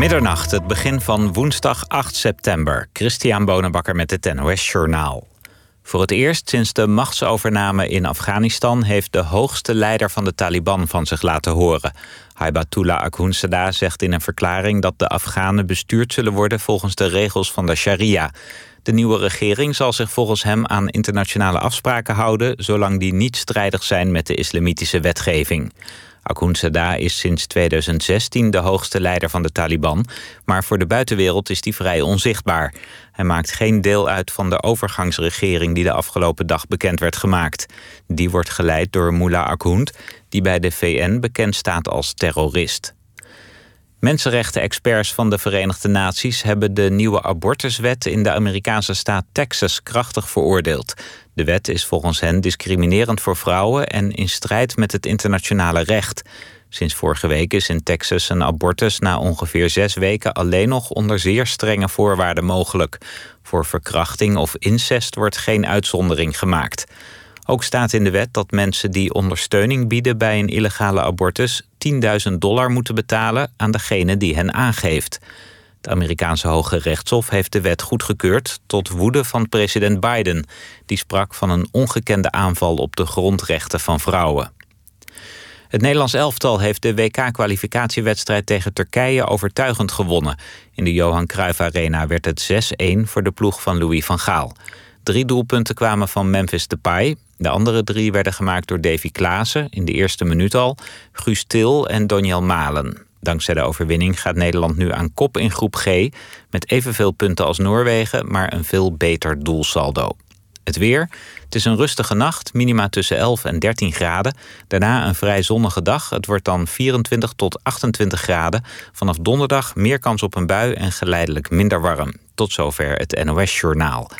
Middernacht, het begin van woensdag 8 september. Christian Bonenbakker met het NOS Journaal. Voor het eerst sinds de machtsovername in Afghanistan... heeft de hoogste leider van de Taliban van zich laten horen. Haibatullah Akhundzada zegt in een verklaring... dat de Afghanen bestuurd zullen worden volgens de regels van de sharia. De nieuwe regering zal zich volgens hem aan internationale afspraken houden... zolang die niet strijdig zijn met de islamitische wetgeving. Akhundzada is sinds 2016 de hoogste leider van de Taliban, maar voor de buitenwereld is hij vrij onzichtbaar. Hij maakt geen deel uit van de overgangsregering die de afgelopen dag bekend werd gemaakt. Die wordt geleid door Mullah Akhund, die bij de VN bekend staat als terrorist. Mensenrechten-experts van de Verenigde Naties hebben de nieuwe abortuswet in de Amerikaanse staat Texas krachtig veroordeeld. De wet is volgens hen discriminerend voor vrouwen en in strijd met het internationale recht. Sinds vorige week is in Texas een abortus na ongeveer zes weken alleen nog onder zeer strenge voorwaarden mogelijk. Voor verkrachting of incest wordt geen uitzondering gemaakt. Ook staat in de wet dat mensen die ondersteuning bieden bij een illegale abortus 10.000 dollar moeten betalen aan degene die hen aangeeft. Het Amerikaanse Hoge Rechtshof heeft de wet goedgekeurd tot woede van president Biden. Die sprak van een ongekende aanval op de grondrechten van vrouwen. Het Nederlands elftal heeft de WK-kwalificatiewedstrijd tegen Turkije overtuigend gewonnen. In de Johan Cruijff Arena werd het 6-1 voor de ploeg van Louis van Gaal. Drie doelpunten kwamen van Memphis Depay. De andere drie werden gemaakt door Davy Klaassen in de eerste minuut al, Guus Til en Doniel Malen. Dankzij de overwinning gaat Nederland nu aan kop in groep G met evenveel punten als Noorwegen, maar een veel beter doelsaldo. Het weer. Het is een rustige nacht, minima tussen 11 en 13 graden. Daarna een vrij zonnige dag. Het wordt dan 24 tot 28 graden. Vanaf donderdag meer kans op een bui en geleidelijk minder warm. Tot zover het NOS Journaal.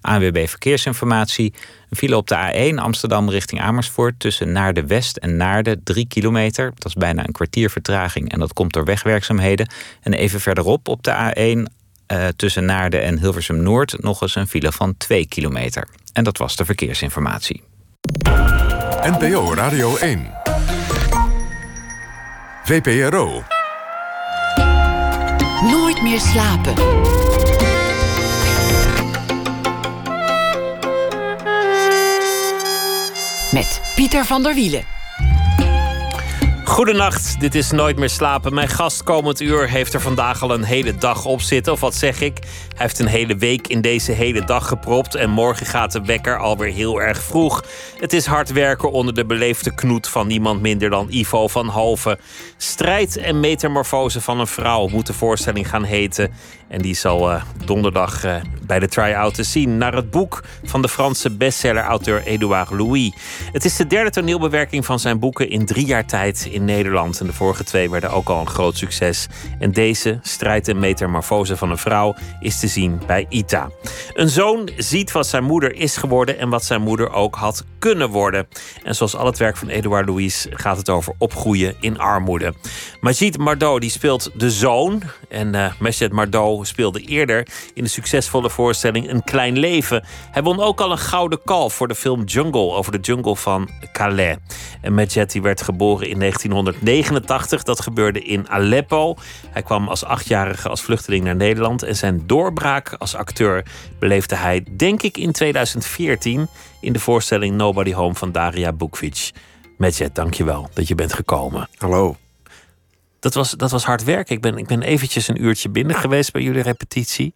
ANWB Verkeersinformatie. Een file op de A1 Amsterdam richting Amersfoort... tussen Naarden West en Naarden 3 kilometer. Dat is bijna een kwartier vertraging en dat komt door wegwerkzaamheden. En even verderop op de A1 uh, eh, tussen Naarden en Hilversum Noord... nog eens een file van 2 kilometer. En dat was de verkeersinformatie. NPO Radio 1. VPRO. Nooit meer slapen. Met Pieter van der Wielen. Goedenacht, dit is Nooit meer slapen. Mijn gast komend uur heeft er vandaag al een hele dag op zitten. Of wat zeg ik? Hij heeft een hele week in deze hele dag gepropt. En morgen gaat de wekker alweer heel erg vroeg. Het is hard werken onder de beleefde knoet van niemand minder dan Ivo van Halve. Strijd en metamorfose van een vrouw moet de voorstelling gaan heten. En die zal uh, donderdag uh, bij de try-out te zien. Naar het boek van de Franse bestseller-auteur Edouard Louis. Het is de derde toneelbewerking van zijn boeken in drie jaar tijd in Nederland. En de vorige twee werden ook al een groot succes. En deze, Strijd en Metamorfose van een vrouw, is te zien bij ITA. Een zoon ziet wat zijn moeder is geworden en wat zijn moeder ook had kunnen worden. En zoals al het werk van Edouard Louis gaat het over opgroeien in armoede. Majid Mardot die speelt de zoon. En uh, Majid Mardot speelde eerder in de succesvolle voorstelling Een Klein Leven. Hij won ook al een gouden kalf voor de film Jungle over de jungle van Calais. En Majid die werd geboren in 1989. Dat gebeurde in Aleppo. Hij kwam als achtjarige als vluchteling naar Nederland. En zijn doorbraak als acteur beleefde hij, denk ik, in 2014 in de voorstelling Nobody Home van Daria Bukvic. Medjet, dankjewel dat je bent gekomen. Hallo. Dat was, dat was hard werk. Ik ben, ik ben eventjes een uurtje binnen geweest bij jullie repetitie.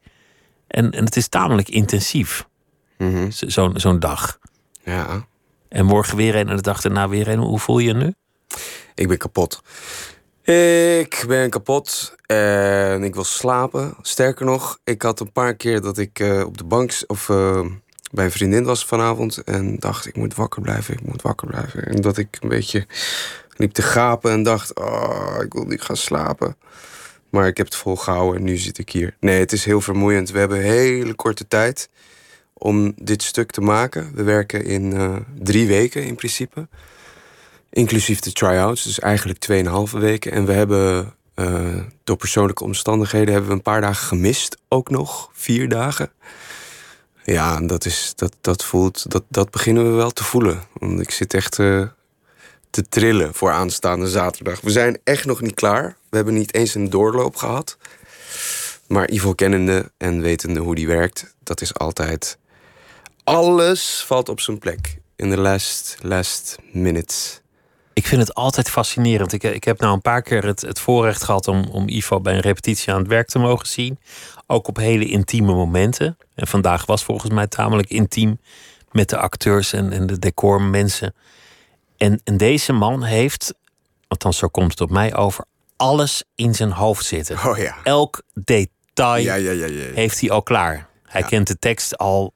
En, en het is tamelijk intensief. Mm Zo'n zo'n dag. Ja. En morgen weer een en de dag daarna weer een. Hoe voel je je nu? Ik ben kapot. Ik ben kapot en ik wil slapen. Sterker nog, ik had een paar keer dat ik uh, op de bank of uh, bij een vriendin was vanavond en dacht ik moet wakker blijven, ik moet wakker blijven. En dat ik een beetje liep te gapen en dacht, oh, ik wil niet gaan slapen. Maar ik heb het volgehouden en nu zit ik hier. Nee, het is heel vermoeiend. We hebben hele korte tijd om dit stuk te maken. We werken in uh, drie weken in principe. Inclusief de try-outs, dus eigenlijk 2,5 weken. En we hebben uh, door persoonlijke omstandigheden hebben we een paar dagen gemist. Ook nog, vier dagen. Ja, dat, is, dat, dat voelt, dat, dat beginnen we wel te voelen. Want ik zit echt uh, te trillen voor aanstaande zaterdag. We zijn echt nog niet klaar. We hebben niet eens een doorloop gehad. Maar Ivo kennende en wetende hoe die werkt, dat is altijd. Alles valt op zijn plek in de last, last minutes. Ik vind het altijd fascinerend. Ik, ik heb nou een paar keer het, het voorrecht gehad om, om Ivo bij een repetitie aan het werk te mogen zien. Ook op hele intieme momenten. En vandaag was volgens mij tamelijk intiem met de acteurs en, en de decormensen. En, en deze man heeft, althans zo komt het op mij over, alles in zijn hoofd zitten. Oh ja. Elk detail Ja, ja, ja, ja. heeft hij al klaar. Hij kent de tekst al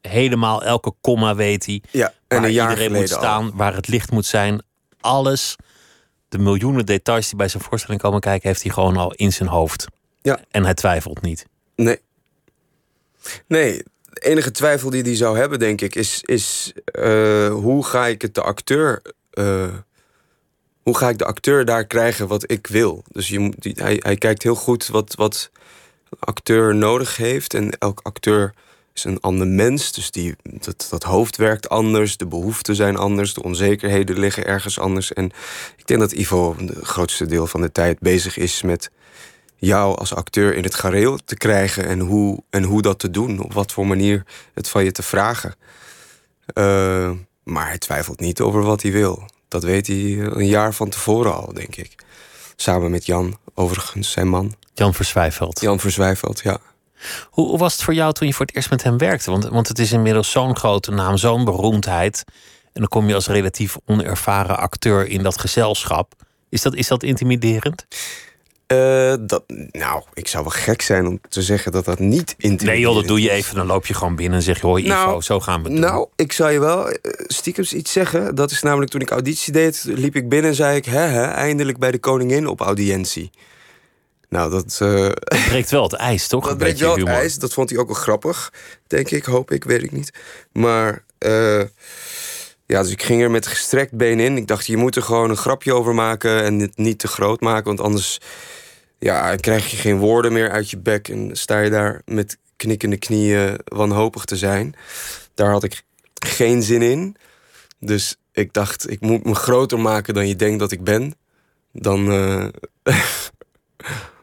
helemaal, elke komma weet hij. Ja, en waar iedereen moet staan, al. waar het licht moet zijn. Alles, de miljoenen details die bij zijn voorstelling komen kijken, heeft hij gewoon al in zijn hoofd. Ja. En hij twijfelt niet. Nee. Nee, enige twijfel die hij zou hebben, denk ik, is, is eh, hoe ga ik het de acteur. eh, hoe ga ik de acteur daar krijgen wat ik wil? Dus je hij, hij kijkt heel goed wat, wat een acteur nodig heeft. En elk acteur is een ander mens. Dus die, dat, dat hoofd werkt anders. De behoeften zijn anders. De onzekerheden liggen ergens anders. En ik denk dat Ivo het grootste deel van de tijd bezig is met jou als acteur in het gareel te krijgen en hoe, en hoe dat te doen. Op wat voor manier het van je te vragen. Eh, maar hij twijfelt niet over wat hij wil. Dat weet hij een jaar van tevoren al, denk ik. Samen met Jan, overigens zijn man. Jan Verzwijfeld. Jan Verzwijfeld, ja. Hoe, hoe was het voor jou toen je voor het eerst met hem werkte? Want, want het is inmiddels zo'n grote naam, zo'n beroemdheid. En dan kom je als relatief onervaren acteur in dat gezelschap. Is dat, is dat intimiderend? Eh, dat, nou, ik zou wel gek zijn om te zeggen dat dat niet intimiderend Nee joh, dat doe je even. Dan loop je gewoon binnen en zeg je... hoi Ivo, Nou, zo gaan we het doen. Nou, ik zou je wel stiekems iets zeggen. Dat is namelijk toen ik auditie deed, liep ik binnen en zei ik... hè, hè, eindelijk bij de koningin op audiëntie. Nou, dat, Het breekt wel het ijs, toch? dat breekt wel het humor. ijs. Dat vond hij ook wel grappig, denk ik. Hoop ik, weet ik niet. Maar eh, ja, dus ik ging er met gestrekt been in. Ik dacht, je moet er gewoon een grapje over maken... en het niet te groot maken, want anders ja, krijg je geen woorden meer uit je bek... en sta je daar met knikkende knieën wanhopig te zijn. Daar had ik geen zin in. Dus ik dacht, ik moet me groter maken dan je denkt dat ik ben. Dan eh,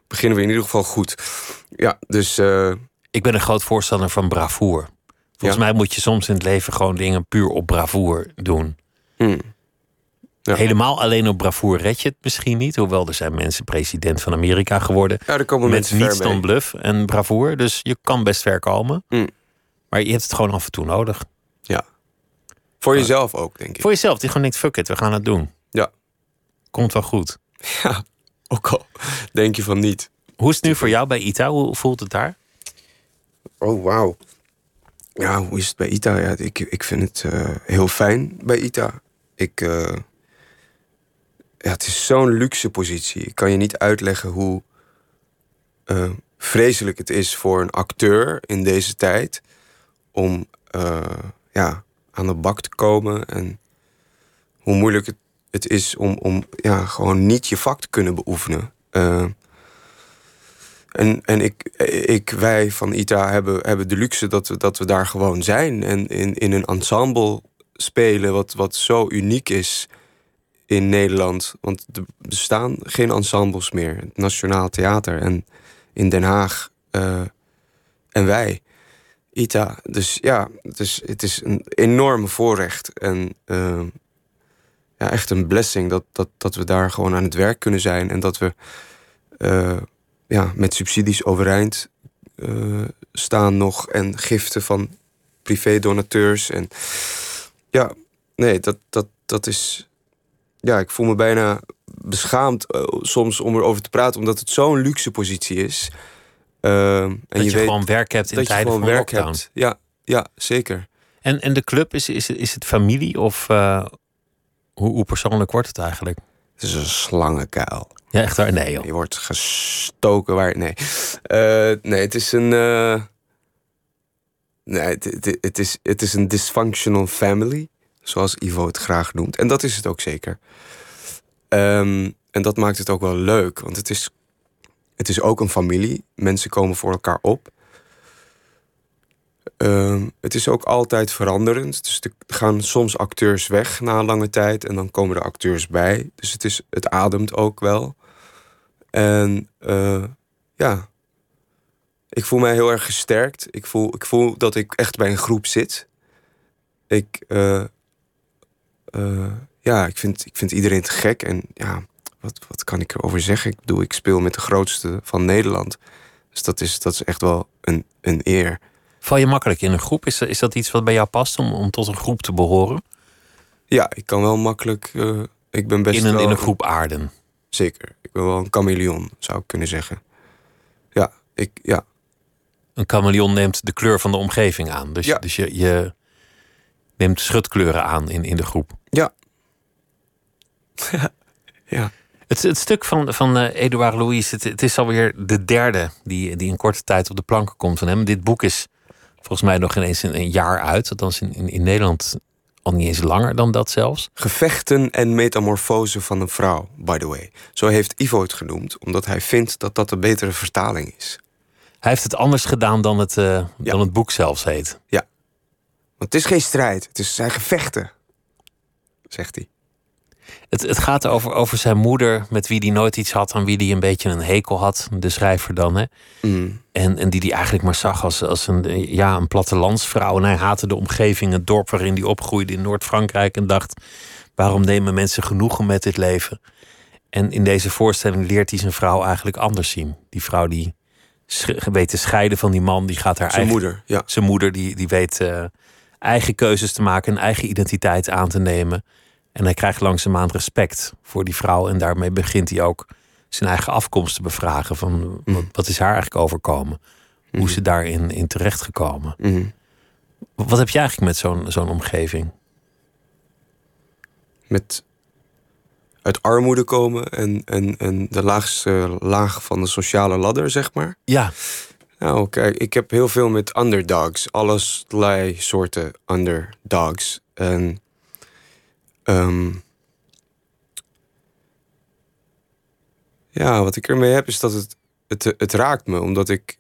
beginnen we in ieder geval goed. Ja, dus eh, Ik ben een groot voorstander van bravoer. Volgens Ja. mij moet je soms in het leven gewoon dingen puur op bravoer doen. hmm. Ja. Helemaal alleen op bravoer red je het misschien niet. Hoewel er zijn mensen president van Amerika geworden. ja, daar komen met niets dan bluff en bravoer. Dus je kan best ver komen. Mm. Maar je hebt het gewoon af en toe nodig. Ja. Voor jezelf ook, denk ik. Voor jezelf. Die gewoon denkt, fuck it, we gaan het doen. Ja. Komt wel goed. Ja, ook al denk je van niet. Hoe is het nu voor jou bij ITA? Hoe voelt het daar? Oh, wauw. Ja, hoe is het bij ITA? Ja, ik, ik vind het eh, heel fijn bij ITA. Ik, eh, ja, het is zo'n luxe positie. Ik kan je niet uitleggen hoe eh, vreselijk het is voor een acteur in deze tijd om ja, aan de bak te komen. En hoe moeilijk het, het is om, om ja, gewoon niet je vak te kunnen beoefenen. En, en ik, ik, wij van ITA hebben, hebben de luxe dat we, dat we daar gewoon zijn. En in, in een ensemble spelen wat, wat zo uniek is in Nederland. Want er bestaan geen ensembles meer. Het Nationaal Theater en in Den Haag. eh, en wij, ITA. Dus ja, het is, het is een enorme voorrecht. En eh, ja, echt een blessing dat, dat, dat we daar gewoon aan het werk kunnen zijn. En dat we eh, ja, met subsidies overeind eh, staan nog. En giften van privé-donateurs. En ja, nee, dat, dat, dat is. Ja, ik voel me bijna beschaamd eh, soms om erover te praten, omdat het zo'n luxe positie is. Ehm, en Dat je, weet gewoon werk hebt in je tijden van werk lockdown. hebt. Ja, ja, zeker. En, en de club, is, is, is het familie of eh, hoe, hoe persoonlijk wordt het eigenlijk? Het is een slangenkuil. Ja, echt waar? Nee joh. Je wordt gestoken waar. Nee. Eh, nee, het is een. eh, nee, het, het, het is, het is een dysfunctional family. Zoals Ivo het graag noemt. En dat is het ook zeker. Ehm, en dat maakt het ook wel leuk. Want het is, het is ook een familie. Mensen komen voor elkaar op. Ehm, het is ook altijd veranderend. Dus er gaan soms acteurs weg na een lange tijd en dan komen er acteurs bij. Dus het, is, het ademt ook wel. En uh, ja, ik voel mij heel erg gesterkt. Ik voel, ik voel dat ik echt bij een groep zit. Ik, uh, uh, ja, ik vind, ik vind iedereen te gek. En ja, wat, wat kan ik erover zeggen? Ik bedoel, ik speel met de grootste van Nederland. Dus dat is, dat is echt wel een, een eer. Val je makkelijk in een groep? Is, is dat iets wat bij jou past om, om tot een groep te behoren? Ja, ik kan wel makkelijk. Uh, ik ben best in een, wel, in een groep aarden. Zeker. Ik ben wel een chameleon, zou ik kunnen zeggen. Ja, ik, ja. Een chameleon neemt de kleur van de omgeving aan. Dus, Ja. dus je, je neemt schutkleuren aan in, in de groep. Ja. ja. Het, het stuk van, van eh, Edouard Louis, het, het is alweer de derde die, die in korte tijd op de planken komt van hem. Dit boek is volgens mij nog ineens een, een jaar uit. Althans in, in, in Nederland al niet eens langer dan dat zelfs. Gevechten en metamorfose van een vrouw, by the way. Zo heeft Ivo het genoemd, omdat hij vindt dat dat een betere vertaling is. Hij heeft het anders gedaan dan het, eh, Ja. dan het boek zelfs heet. Ja. Want het is geen strijd, het is zijn gevechten, zegt hij. Het, het gaat over, over zijn moeder, met wie hij nooit iets had, aan wie hij een beetje een hekel had, de schrijver dan. Hè? Mm. En, en die hij eigenlijk maar zag als, als een, ja, een plattelandsvrouw. En hij haatte de omgeving, het dorp waarin hij opgroeide in Noord-Frankrijk. En dacht, waarom nemen mensen genoegen met dit leven? En in deze voorstelling leert hij zijn vrouw eigenlijk anders zien. Die vrouw die weet te scheiden van die man, die gaat haar Zijn eigen... moeder, ja. Zijn moeder die, die weet eh, eigen keuzes te maken, een eigen identiteit aan te nemen. En hij krijgt langzaamaan respect voor die vrouw. En daarmee begint hij ook zijn eigen afkomst te bevragen. Van wat, wat is haar eigenlijk overkomen? Hoe is ze daarin in terechtgekomen? Mhm. Wat heb je eigenlijk met zo'n zo'n omgeving? Met uit armoede komen en, en, en de laagste laag van de sociale ladder, zeg maar. Ja, Nou, kijk, ik heb heel veel met underdogs. Allerlei soorten underdogs. En. Ehm, ja, wat ik ermee heb is dat het, het, het raakt me. Omdat ik,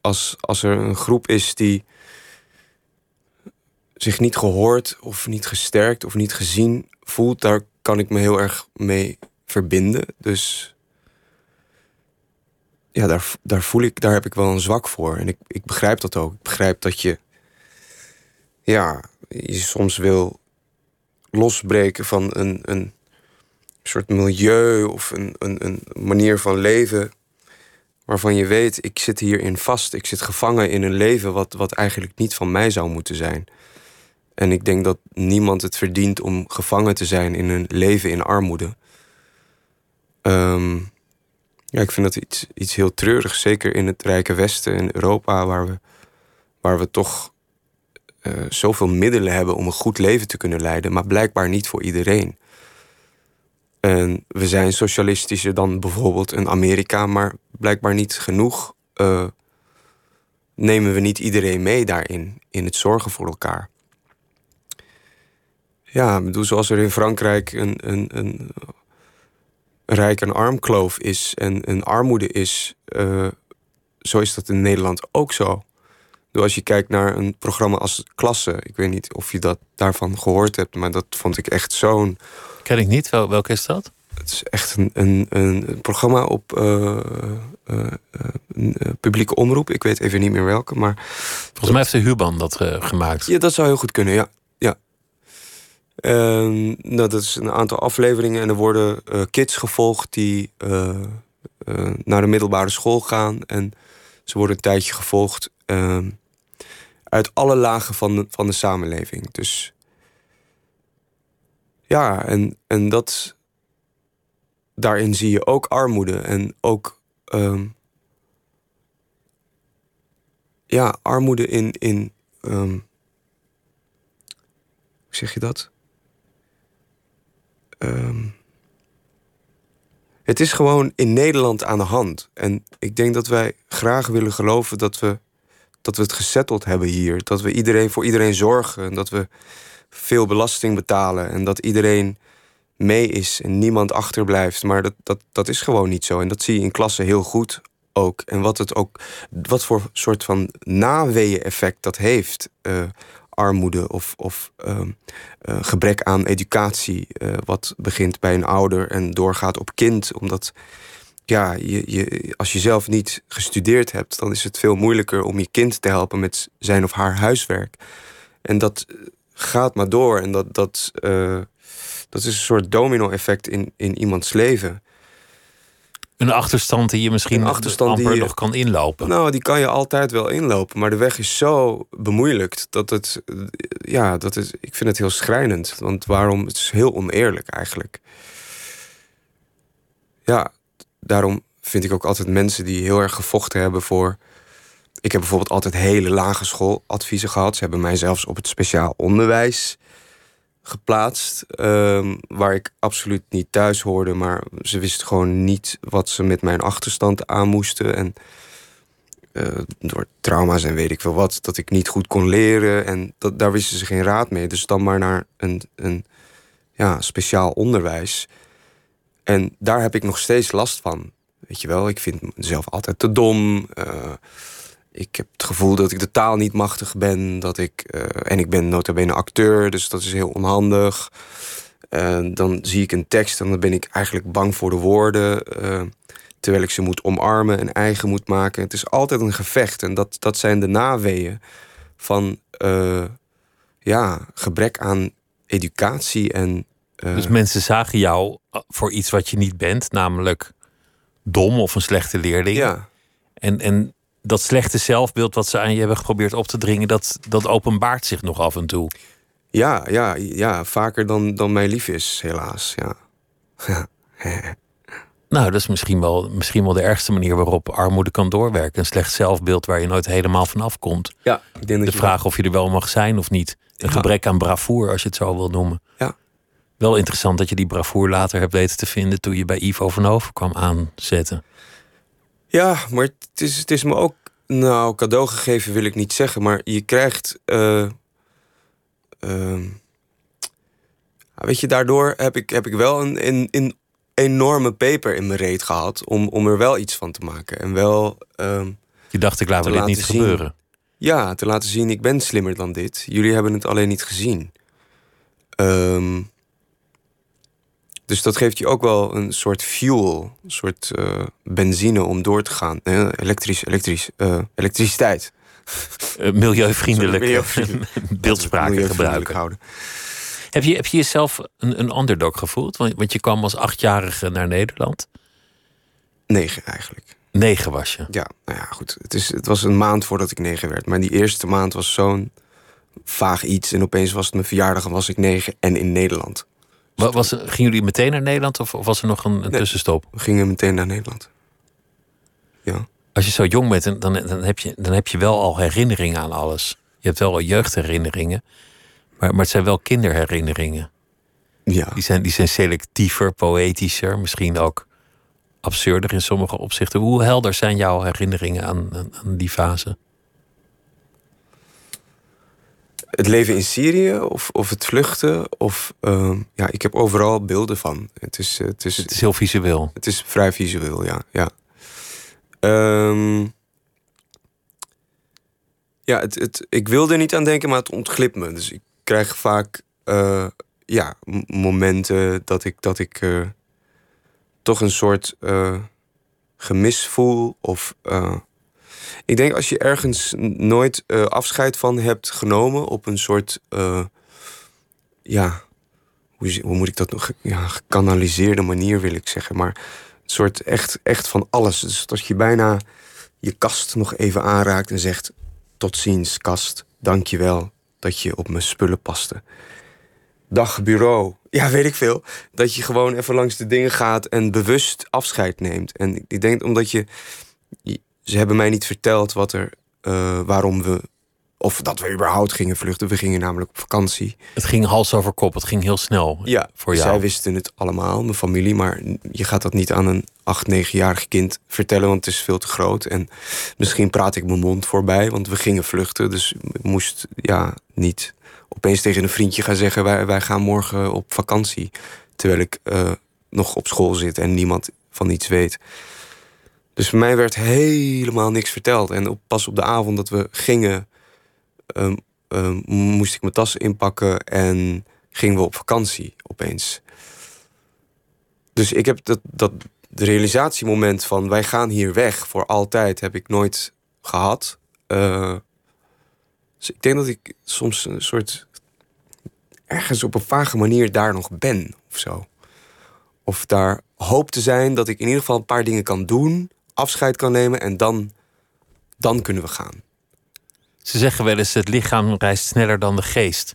als, als er een groep is die zich niet gehoord of niet gesterkt of niet gezien voelt, daar kan ik me heel erg mee verbinden. Dus ja, daar, daar voel ik, daar heb ik wel een zwak voor. En ik, ik begrijp dat ook. Ik begrijp dat je, ja, je soms wil losbreken van een, een soort milieu of een, een, een manier van leven. Waarvan je weet, ik zit hierin vast. Ik zit gevangen in een leven wat, wat eigenlijk niet van mij zou moeten zijn. En ik denk dat niemand het verdient om gevangen te zijn in een leven in armoede. Ehm, ja, ik vind dat iets, iets heel treurigs. Zeker in het Rijke Westen en Europa, waar we, waar we toch eh, zoveel middelen hebben om een goed leven te kunnen leiden, maar blijkbaar niet voor iedereen. En we zijn socialistischer dan bijvoorbeeld een Amerika, maar blijkbaar niet genoeg. eh, nemen we niet iedereen mee daarin, in het zorgen voor elkaar. Ja, ik bedoel, zoals er in Frankrijk een, een, een rijk en arm kloof is en een armoede is, eh, zo is dat in Nederland ook zo. Bedoel, Als je kijkt naar een programma als Klasse, ik weet niet of je dat daarvan gehoord hebt, maar dat vond ik echt zo'n. ken ik niet. Wel, welke is dat? Het is echt een, een, een, programma op eh, eh, eh, publieke omroep. Ik weet even niet meer welke, maar Volgens mij heeft de Huban dat gemaakt. Ja, dat zou heel goed kunnen, ja. ja. Ehm, nou, dat is een aantal afleveringen en er worden kids gevolgd die naar de middelbare school gaan. En ze worden een tijdje gevolgd ehm, uit alle lagen van de, van de samenleving. Dus ja, en, en dat. Daarin zie je ook armoede en ook. ehm, ja, armoede in. in ehm, hoe zeg je dat? Ehm, het is gewoon in Nederland aan de hand. En ik denk dat wij graag willen geloven dat we, dat we het gesetteld hebben hier. Dat we iedereen voor iedereen zorgen. En dat we veel belasting betalen. En dat iedereen mee is en niemand achterblijft. Maar dat, dat, dat is gewoon niet zo. En dat zie je in klassen heel goed. ook. En wat het ook, wat voor soort van naweeën-effect dat heeft. eh, armoede of, of ehm, eh, gebrek aan educatie. eh, wat begint bij een ouder en doorgaat op kind. Omdat ja, je, je, als je zelf niet gestudeerd hebt, dan is het veel moeilijker om je kind te helpen met zijn of haar huiswerk. En dat eh, gaat maar door. En dat, dat, eh, dat is een soort domino-effect in, in iemands leven. Een achterstand die je misschien Een achterstand amper die je- nog kan inlopen. Nou, die kan je altijd wel inlopen, maar de weg is zo bemoeilijkt dat het, eh, ja, dat is, ik vind het heel schrijnend. Want waarom? Het is heel oneerlijk eigenlijk. Ja, daarom vind ik ook altijd mensen die heel erg gevochten hebben voor. Ik heb bijvoorbeeld altijd hele lage schooladviezen gehad. Ze hebben mij zelfs op het speciaal onderwijs geplaatst. ehm, waar ik absoluut niet thuis hoorde. Maar ze wisten gewoon niet wat ze met mijn achterstand aan moesten. En eh, door trauma's en weet ik veel wat, dat ik niet goed kon leren. En dat, daar wisten ze geen raad mee. Dus dan maar naar een, een ja, speciaal onderwijs. En daar heb ik nog steeds last van. Weet je wel, ik vind mezelf altijd te dom. Eh, ik heb het gevoel dat ik de taal niet machtig ben. Dat ik, eh, en ik ben nota bene acteur, dus dat is heel onhandig. Eh, dan zie ik een tekst en dan ben ik eigenlijk bang voor de woorden. terwijl ik ze moet omarmen en eigen moet maken. Het is altijd een gevecht. En dat, dat zijn de naweeën van ja, gebrek aan educatie en. Eh, Dus mensen zagen jou voor iets wat je niet bent, namelijk dom of een slechte leerling. ja, En, en dat slechte zelfbeeld wat ze aan je hebben geprobeerd op te dringen, dat, dat openbaart zich nog af en toe. ja, ja, ja, vaker dan, dan mij lief is, helaas. Ja. Nou, dat is misschien wel, misschien wel de ergste manier waarop armoede kan doorwerken. Een slecht zelfbeeld waar je nooit helemaal van afkomt. ja ik denk dat De vraag of je er wel mag zijn of niet. Een Ja. gebrek aan bravoer, als je het zo wil noemen. Ja. Wel interessant dat je die bravoer later hebt weten te vinden toen je bij Ivo van Hoven kwam aanzetten. Ja, maar het is, het is me ook. Nou, cadeau gegeven wil ik niet zeggen, maar je krijgt. eh, ehm, weet je, daardoor heb ik, heb ik wel een, een, een enorme peper in mijn reet gehad. Om, om er wel iets van te maken. En wel. ehm, Je dacht, ik laat me dit niet zien. gebeuren. ja, te laten zien, ik ben slimmer dan dit. Jullie hebben het alleen niet gezien. Ehm, dus dat geeft je ook wel een soort fuel, een soort eh, benzine om door te gaan. Elektrisch, elektrisch, eh, elektriciteit. Eh, milieuvriendelijk milieuvriendelijk. beeldspraken gebruiken. houden. Heb je, heb je jezelf een, een underdog gevoeld? Want, want je kwam als achtjarige naar Nederland. Negen eigenlijk. Negen was je. Ja, nou ja, goed. Het, is, het was een maand voordat ik negen werd. Maar die eerste maand was zo'n vaag iets. En opeens was het mijn verjaardag en was ik negen en in Nederland. Wa- Was, gingen jullie meteen naar Nederland of, of was er nog een, een Nee. tussenstop? We gingen meteen naar Nederland. Ja. Als je zo jong bent, dan, dan, dan, heb je, dan heb je wel al herinneringen aan alles. Je hebt wel al jeugdherinneringen. Maar, maar het zijn wel kinderherinneringen. Ja. Die zijn, die zijn selectiever, poëtischer, misschien ook absurder in sommige opzichten. Hoe helder zijn jouw herinneringen aan, aan, aan die fase? Het leven in Syrië of, of het vluchten. Of, ehm, ja, ik heb overal beelden van. Het is, het is, Het is heel visueel. Het is vrij visueel, ja. Ja, Ehm, ja het, het, ik wil er niet aan denken, maar het ontglipt me. Dus ik krijg vaak eh, ja, momenten dat ik, dat ik eh, toch een soort eh, gemis voel. Of ik denk als je ergens nooit eh, afscheid van hebt genomen op een soort. eh, ja, hoe, hoe moet ik dat nog? Ja, gekanaliseerde manier wil ik zeggen. Maar een soort echt, echt van alles. Dus dat je bijna je kast nog even aanraakt en zegt: Tot ziens, kast. Dank je wel dat je op mijn spullen paste. Dag bureau. Ja, weet ik veel. Dat je gewoon even langs de dingen gaat en bewust afscheid neemt. En ik denk omdat je. Ze hebben mij niet verteld wat er. eh, waarom we. Of dat we überhaupt gingen vluchten. We gingen namelijk op vakantie. Het ging hals over kop, het ging heel snel Ja, voor jou. zij wisten het allemaal, mijn familie. Maar je gaat dat niet aan een 8, 9-jarig kind vertellen, want het is veel te groot. En misschien praat ik mijn mond voorbij, want we gingen vluchten. Dus ik moest ja, niet opeens tegen een vriendje gaan zeggen: wij, wij gaan morgen op vakantie. Terwijl ik eh, nog op school zit en niemand van iets weet. Dus voor mij werd helemaal niks verteld. En pas op de avond dat we gingen, ehm, ehm, moest ik mijn tas inpakken en gingen we op vakantie opeens. Dus ik heb dat, dat realisatiemoment van wij gaan hier weg voor altijd, heb ik nooit gehad. Uh, dus ik denk dat ik soms een soort ergens op een vage manier daar nog ben of zo. Of daar hoop te zijn dat ik in ieder geval een paar dingen kan doen, afscheid kan nemen en dan, dan kunnen we gaan. Ze zeggen wel eens: het lichaam reist sneller dan de geest.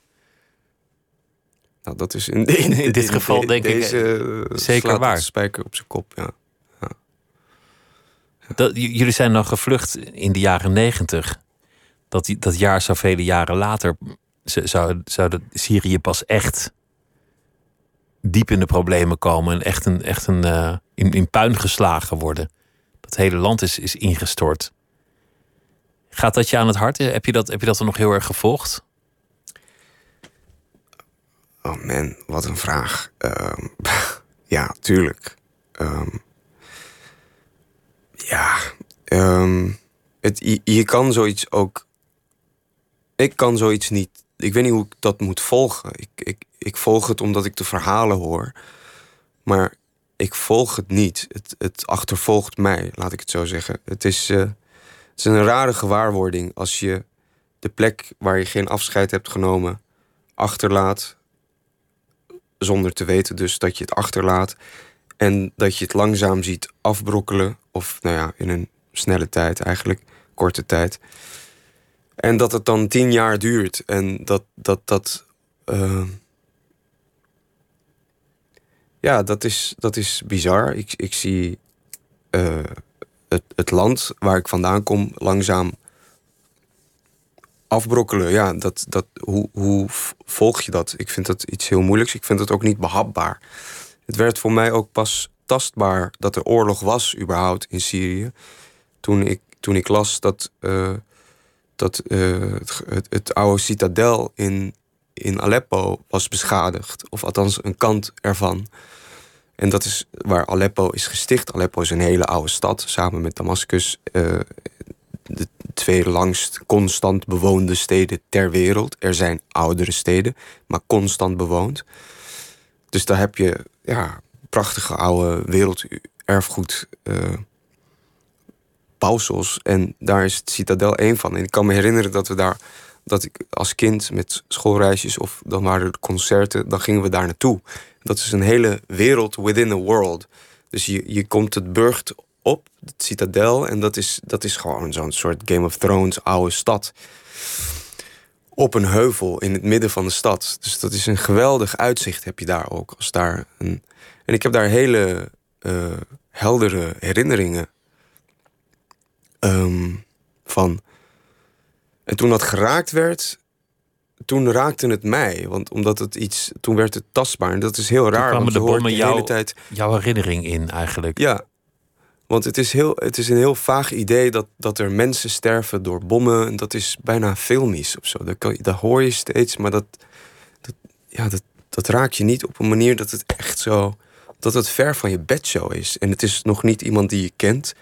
Nou, dat is in, in, in dit geval denk ik eh, zeker waar. Spijker op zijn kop, ja. ja. Dat, jullie zijn dan gevlucht in de jaren negentig. Dat, dat jaar zou vele jaren later zou, zou de Syrië pas echt diep in de problemen komen en echt een, echt een uh, in, in puin geslagen worden. Dat hele land is, is ingestort. Gaat dat je aan het hart? Heb je dat, heb je dat er nog heel erg gevolgd? Oh man, wat een vraag. Um, ja, tuurlijk. Um, ja, um, het, je, je, kan zoiets ook. Ik kan zoiets niet. Ik weet niet hoe ik dat moet volgen. Ik, ik, ik volg het omdat ik de verhalen hoor. Maar ik volg het niet. Het, het achtervolgt mij, laat ik het zo zeggen. Het is, uh, het is een rare gewaarwording als je de plek waar je geen afscheid hebt genomen achterlaat zonder te weten dus dat je het achterlaat. En dat je het langzaam ziet afbrokkelen. Of nou ja, in een snelle tijd eigenlijk, korte tijd. En dat het dan tien jaar duurt. En dat dat. dat uh, ja, dat is, dat is bizar. Ik, ik zie uh, het, het land waar ik vandaan kom langzaam afbrokkelen, ja, dat, dat, hoe, hoe volg je dat? Ik vind dat iets heel moeilijks. Ik vind het ook niet behapbaar. Het werd voor mij ook pas tastbaar dat er oorlog was, überhaupt in Syrië. Toen ik, toen ik las dat, uh, dat uh, het, het, oude citadel in, in Aleppo was beschadigd. Of althans een kant ervan. En dat is waar Aleppo is gesticht. Aleppo is een hele oude stad, samen met Damascus. Uh, de twee langst constant bewoonde steden ter wereld. Er zijn oudere steden, maar constant bewoond. Dus daar heb je ja, prachtige oude werelderfgoed. Uh, Pausels. En daar is het Citadel één van. En ik kan me herinneren dat we daar, dat ik als kind met schoolreisjes of dan waren er concerten, dan gingen we daar naartoe. Dat is een hele wereld within a world. Dus je, je komt het burgt op, het citadel. En dat is, dat is gewoon zo'n soort Game of Thrones oude stad. Op een heuvel in het midden van de stad. Dus dat is een geweldig uitzicht heb je daar ook. Als daar een... En ik heb daar hele uh, heldere herinneringen um, van. En toen dat geraakt werd, toen raakte het mij. Want omdat het iets, toen werd het tastbaar. En dat is heel raar. Toen kwamen de bommen de hele tijd... jouw herinnering in eigenlijk. Ja, want het is, heel, het is een heel vaag idee dat, dat er mensen sterven door bommen. En dat is bijna filmisch of zo. Dat, kan, dat hoor je steeds, maar dat, dat, ja, dat, dat raak je niet op een manier dat het echt zo. dat het ver van je bedshow is. En het is nog niet iemand die je kent.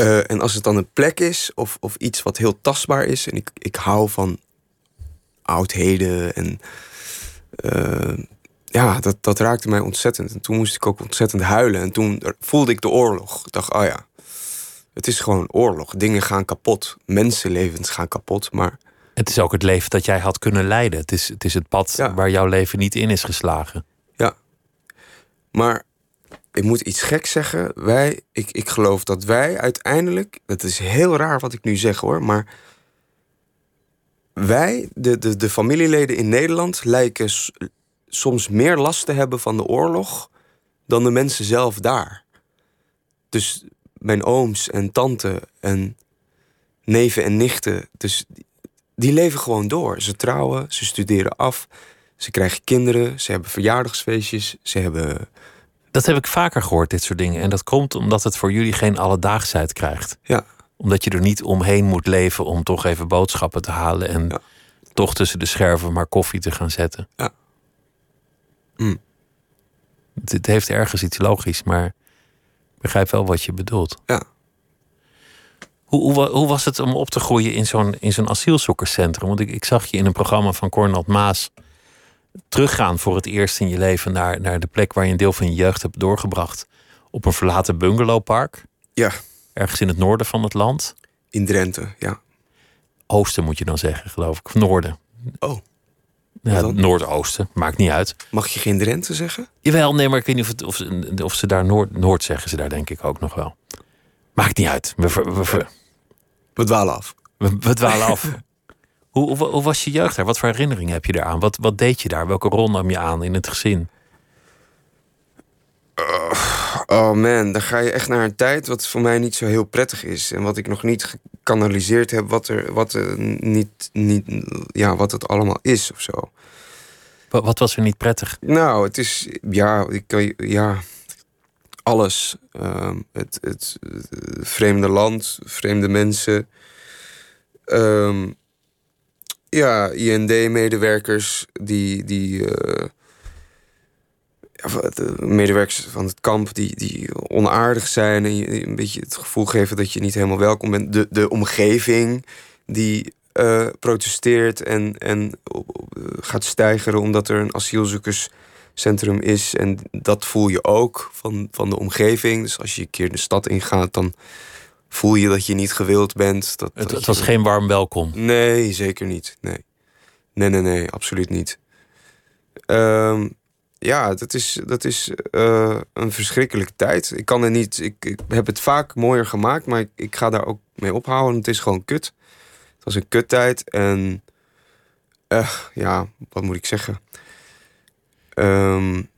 Uh, en als het dan een plek is of, of iets wat heel tastbaar is. En ik, ik hou van oudheden en. Uh, ja, dat, dat raakte mij ontzettend. En toen moest ik ook ontzettend huilen. En toen voelde ik de oorlog. Ik dacht, oh ja, het is gewoon oorlog. Dingen gaan kapot. Mensenlevens gaan kapot. Maar. Het is ook het leven dat jij had kunnen leiden. Het is het, is het pad waar jouw leven niet in is geslagen. Ja. Maar ik moet iets gek zeggen. Wij, ik, ik geloof dat wij uiteindelijk. Het is heel raar wat ik nu zeg hoor. Maar wij, de, de, de familieleden in Nederland, lijken soms meer last te hebben van de oorlog dan de mensen zelf daar. Dus mijn ooms en tante en neven en nichten, dus die leven gewoon door. Ze trouwen, ze studeren af, ze krijgen kinderen, ze hebben verjaardagsfeestjes, ze hebben. Dat heb ik vaker gehoord, dit soort dingen. En dat komt omdat het voor jullie geen alledaagsheid krijgt. Ja. Omdat je er niet omheen moet leven om toch even boodschappen te halen en toch tussen de scherven maar koffie te gaan zetten. Ja. Mm. Het, heeft ergens iets logisch, maar begrijp wel wat je bedoelt. Ja. Hoe, hoe, hoe was het om op te groeien in zo'n, in zo'n asielzoekerscentrum? Want ik, ik zag je in een programma van Cornel Maas teruggaan voor het eerst in je leven naar, naar de plek waar je een deel van je jeugd hebt doorgebracht. Op een verlaten bungalowpark. Ja. Ergens in het noorden van het land. In Drenthe, ja. Oosten moet je dan zeggen, geloof ik. Of noorden. Oh. Ja, noordoosten, maakt niet uit. Mag je geen Drenthe zeggen? Jawel, nee, maar ik weet niet of, het, of, ze, of ze daar Noord, Noord zeggen ze daar denk ik ook nog wel. Maakt niet uit. We, we, we, we dwalen af. We, we dwalen af. hoe, hoe, hoe, was je jeugd daar? Wat voor herinneringen heb je daaraan? Wat, wat deed je daar? Welke rol nam je aan in het gezin? Uh, oh man, dan ga je echt naar een tijd wat voor mij niet zo heel prettig is. En wat ik nog niet gekanaliseerd heb, wat, er, wat, er niet, niet, ja, wat het allemaal is of zo. Wat, wat was er niet prettig? Nou, het is, ja, ik, ja alles. Uh, het, het, vreemde land, vreemde mensen. Um, ja, IND-medewerkers die, die uh, de medewerkers van het kamp die, die onaardig zijn en je een beetje het gevoel geven dat je niet helemaal welkom bent. De, de omgeving die uh, protesteert en, en gaat stijgeren omdat er een asielzoekerscentrum is. En dat voel je ook van, van de omgeving. Dus als je een keer de stad ingaat, dan voel je dat je niet gewild bent. Dat, het, dat het was geen warm welkom. Nee, zeker niet. Nee, nee, nee, nee absoluut niet. Um, ja, dat is, dat is uh, een verschrikkelijke tijd. Ik kan er niet. Ik, ik, heb het vaak mooier gemaakt, maar ik, ik, ga daar ook mee ophouden. Het is gewoon kut. Het was een kuttijd. En uh, ja, wat moet ik zeggen? Um,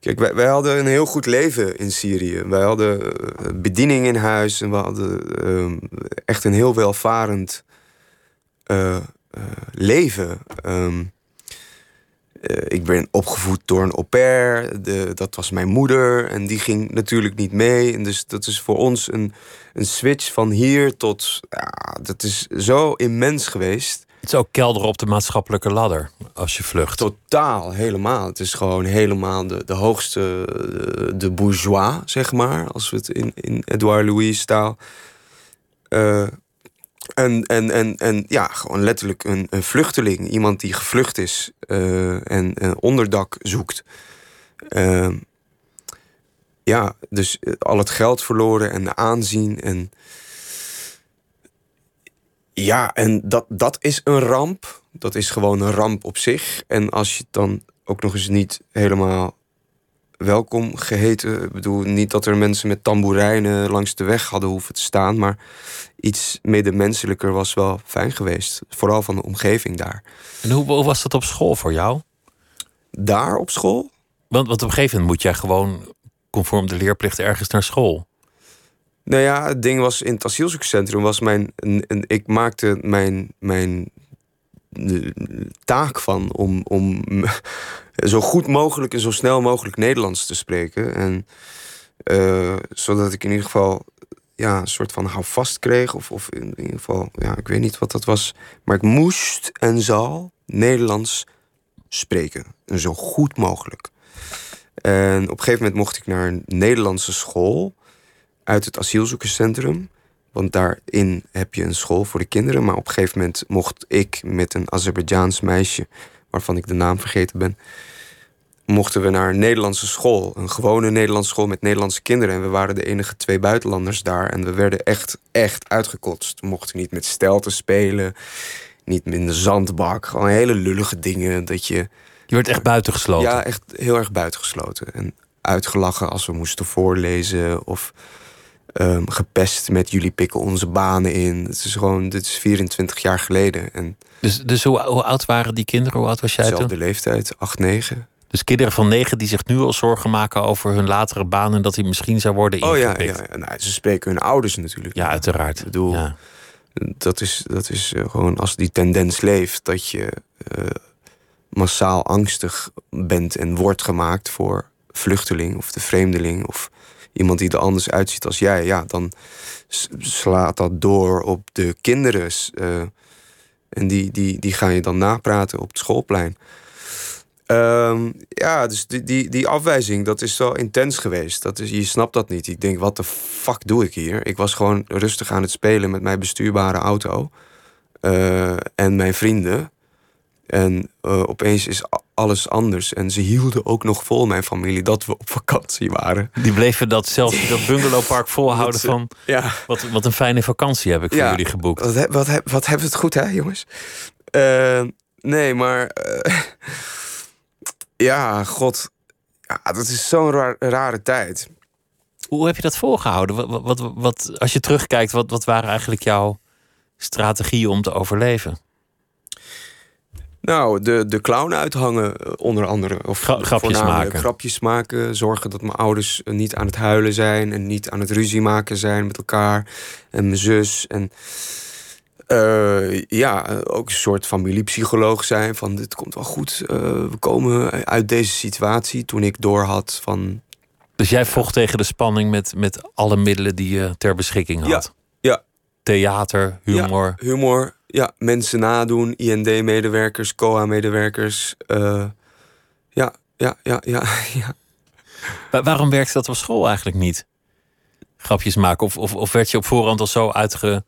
kijk, wij, hadden een heel goed leven in Syrië. Wij hadden eh, bediening in huis en we hadden um, echt een heel welvarend uh, leven. Um, uh, ik ben opgevoed door een au pair. De, dat was mijn moeder. En die ging natuurlijk niet mee. En dus dat is voor ons een, een switch van hier tot. Ja, dat is zo immens geweest. Het is ook kelder op de maatschappelijke ladder als je vlucht. Totaal, helemaal. Het is gewoon helemaal de, de hoogste, de bourgeois, zeg maar. Als we het in, in Edouard Louis taal. Uh, en, en, en, en ja, gewoon letterlijk een, een vluchteling. Iemand die gevlucht is uh, en, onderdak zoekt. Ja, dus al het geld verloren en de aanzien. En ja, en dat, dat is een ramp. Dat is gewoon een ramp op zich. En als je het dan ook nog eens niet helemaal welkom geheten. Ik bedoel, niet dat er mensen met tamboerijnen langs de weg hadden hoeven te staan, maar iets medemenselijker was wel fijn geweest. Vooral van de omgeving daar. En hoe, hoe was dat op school voor jou? Daar op school? Want, want op een gegeven moment moet jij gewoon conform de leerplicht ergens naar school. Nou ja, het ding was in het asielzoekerscentrum was mijn. Een, ik maakte mijn, mijn taak van om, om zo goed mogelijk en zo snel mogelijk Nederlands te spreken. En uh, zodat ik in ieder geval ja, een soort van houvast kreeg. Of, of in, ieder geval, ja, ik weet niet wat dat was. Maar ik moest en zal Nederlands spreken. En zo goed mogelijk. En op een gegeven moment mocht ik naar een Nederlandse school uit het asielzoekerscentrum. Want daarin heb je een school voor de kinderen. Maar op een gegeven moment mocht ik met een Azerbeidzjaans meisje, waarvan ik de naam vergeten ben, mochten we naar een Nederlandse school. Een gewone Nederlandse school met Nederlandse kinderen. En we waren de enige twee buitenlanders daar. En we werden echt, echt uitgekotst. We mochten niet met stelten spelen. Niet in de zandbak. Gewoon hele lullige dingen. Dat je... Je werd echt buitengesloten? Ja, echt heel erg buitengesloten. En uitgelachen als we moesten voorlezen. Of um, gepest met jullie pikken onze banen in. Het is gewoon, dit is 24 jaar geleden. En dus dus hoe, hoe oud waren die kinderen? Hoe oud was jij toen? de leeftijd, 8, 9. Dus kinderen van negen die zich nu al zorgen maken over hun latere baan en dat hij misschien zou worden ingepikt. Oh ja, ja, Nou, ze spreken hun ouders natuurlijk. Ja, uiteraard. Ik bedoel, ja. dat is, dat is eh, gewoon als die tendens leeft dat je uh, massaal angstig bent en wordt gemaakt voor vluchteling of de vreemdeling of iemand die er anders uitziet als jij, ja, dan slaat dat door op de kinderen. Uh, en die, die, die ga je dan napraten op het schoolplein. Ehm, ja, dus die, die, die afwijzing, dat is wel intens geweest. Dat is, je snapt dat niet. Ik denk, wat de fuck doe ik hier? Ik was gewoon rustig aan het spelen met mijn bestuurbare auto. eh, en mijn vrienden. En eh, opeens is alles anders. En ze hielden ook nog vol, mijn familie, dat we op vakantie waren. Die bleven dat zelfs in dat bungalowpark volhouden Dat van... Ja, Wat, wat een fijne vakantie heb ik voor jullie geboekt. wat, wat, wat hebben we het goed, hè, jongens? Eh, nee, maar... eh, ja, god. Ja, dat is zo'n raar- rare tijd. Hoe heb je dat volgehouden? Wat, wat- als je terugkijkt, wat, wat waren eigenlijk jouw strategieën om te overleven? Nou, de, de clown uithangen, eh, onder andere. Of Gra- grapjes maken. Grapjes maken. Zorgen dat mijn ouders eh, niet aan het huilen zijn. En niet aan het ruzie maken zijn met elkaar. En mijn zus. En eh, ja, ook een soort familiepsycholoog zijn. Van dit komt wel goed. we komen uit deze situatie. Toen ik doorhad van... Dus jij vocht tegen de spanning met, met alle middelen die je ter beschikking had. Ja. Theater, humor. Ja, humor. Ja, mensen nadoen. IND-medewerkers, COA-medewerkers. eh, ja, ja, ja, ja, ja. Wa- waarom werkte dat op school eigenlijk niet? Grapjes maken? Of, of, of werd je op voorhand al zo uitge,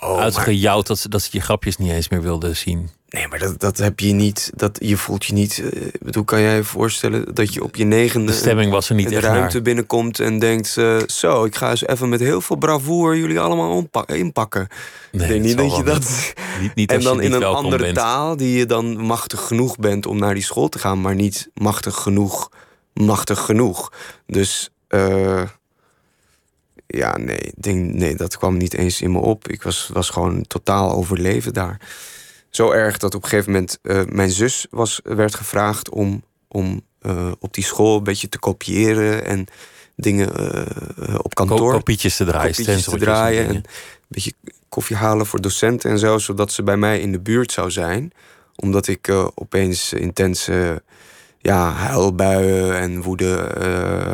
Oh, maar- uitgejouwd dat ze, dat ze je grapjes niet eens meer wilden zien? Nee, maar dat, dat heb je niet. Dat, je voelt je niet. eh, Ik bedoel, kan jij je voorstellen dat je op je negende. De stemming was er niet in de ruimte binnenkomt en denkt: eh, Zo, ik ga eens even met heel veel bravoure jullie allemaal inpakken. Nee, denk niet dat je dat. Niet, niet en dan in een andere bent. taal die je dan machtig genoeg bent om naar die school te gaan, maar niet machtig genoeg, machtig genoeg. Dus eh, ja, nee, denk, nee, dat kwam niet eens in me op. Ik was, was gewoon totaal overleven daar. Zo erg dat op een gegeven moment eh, mijn zus was, werd gevraagd om, om eh, op die school een beetje te kopiëren en dingen eh, op kantoor kopietjes te draaien, kopietjes te en draaien en een beetje koffie halen voor docenten en zo, zodat ze bij mij in de buurt zou zijn. Omdat ik opeens intense ja, huilbuien en woede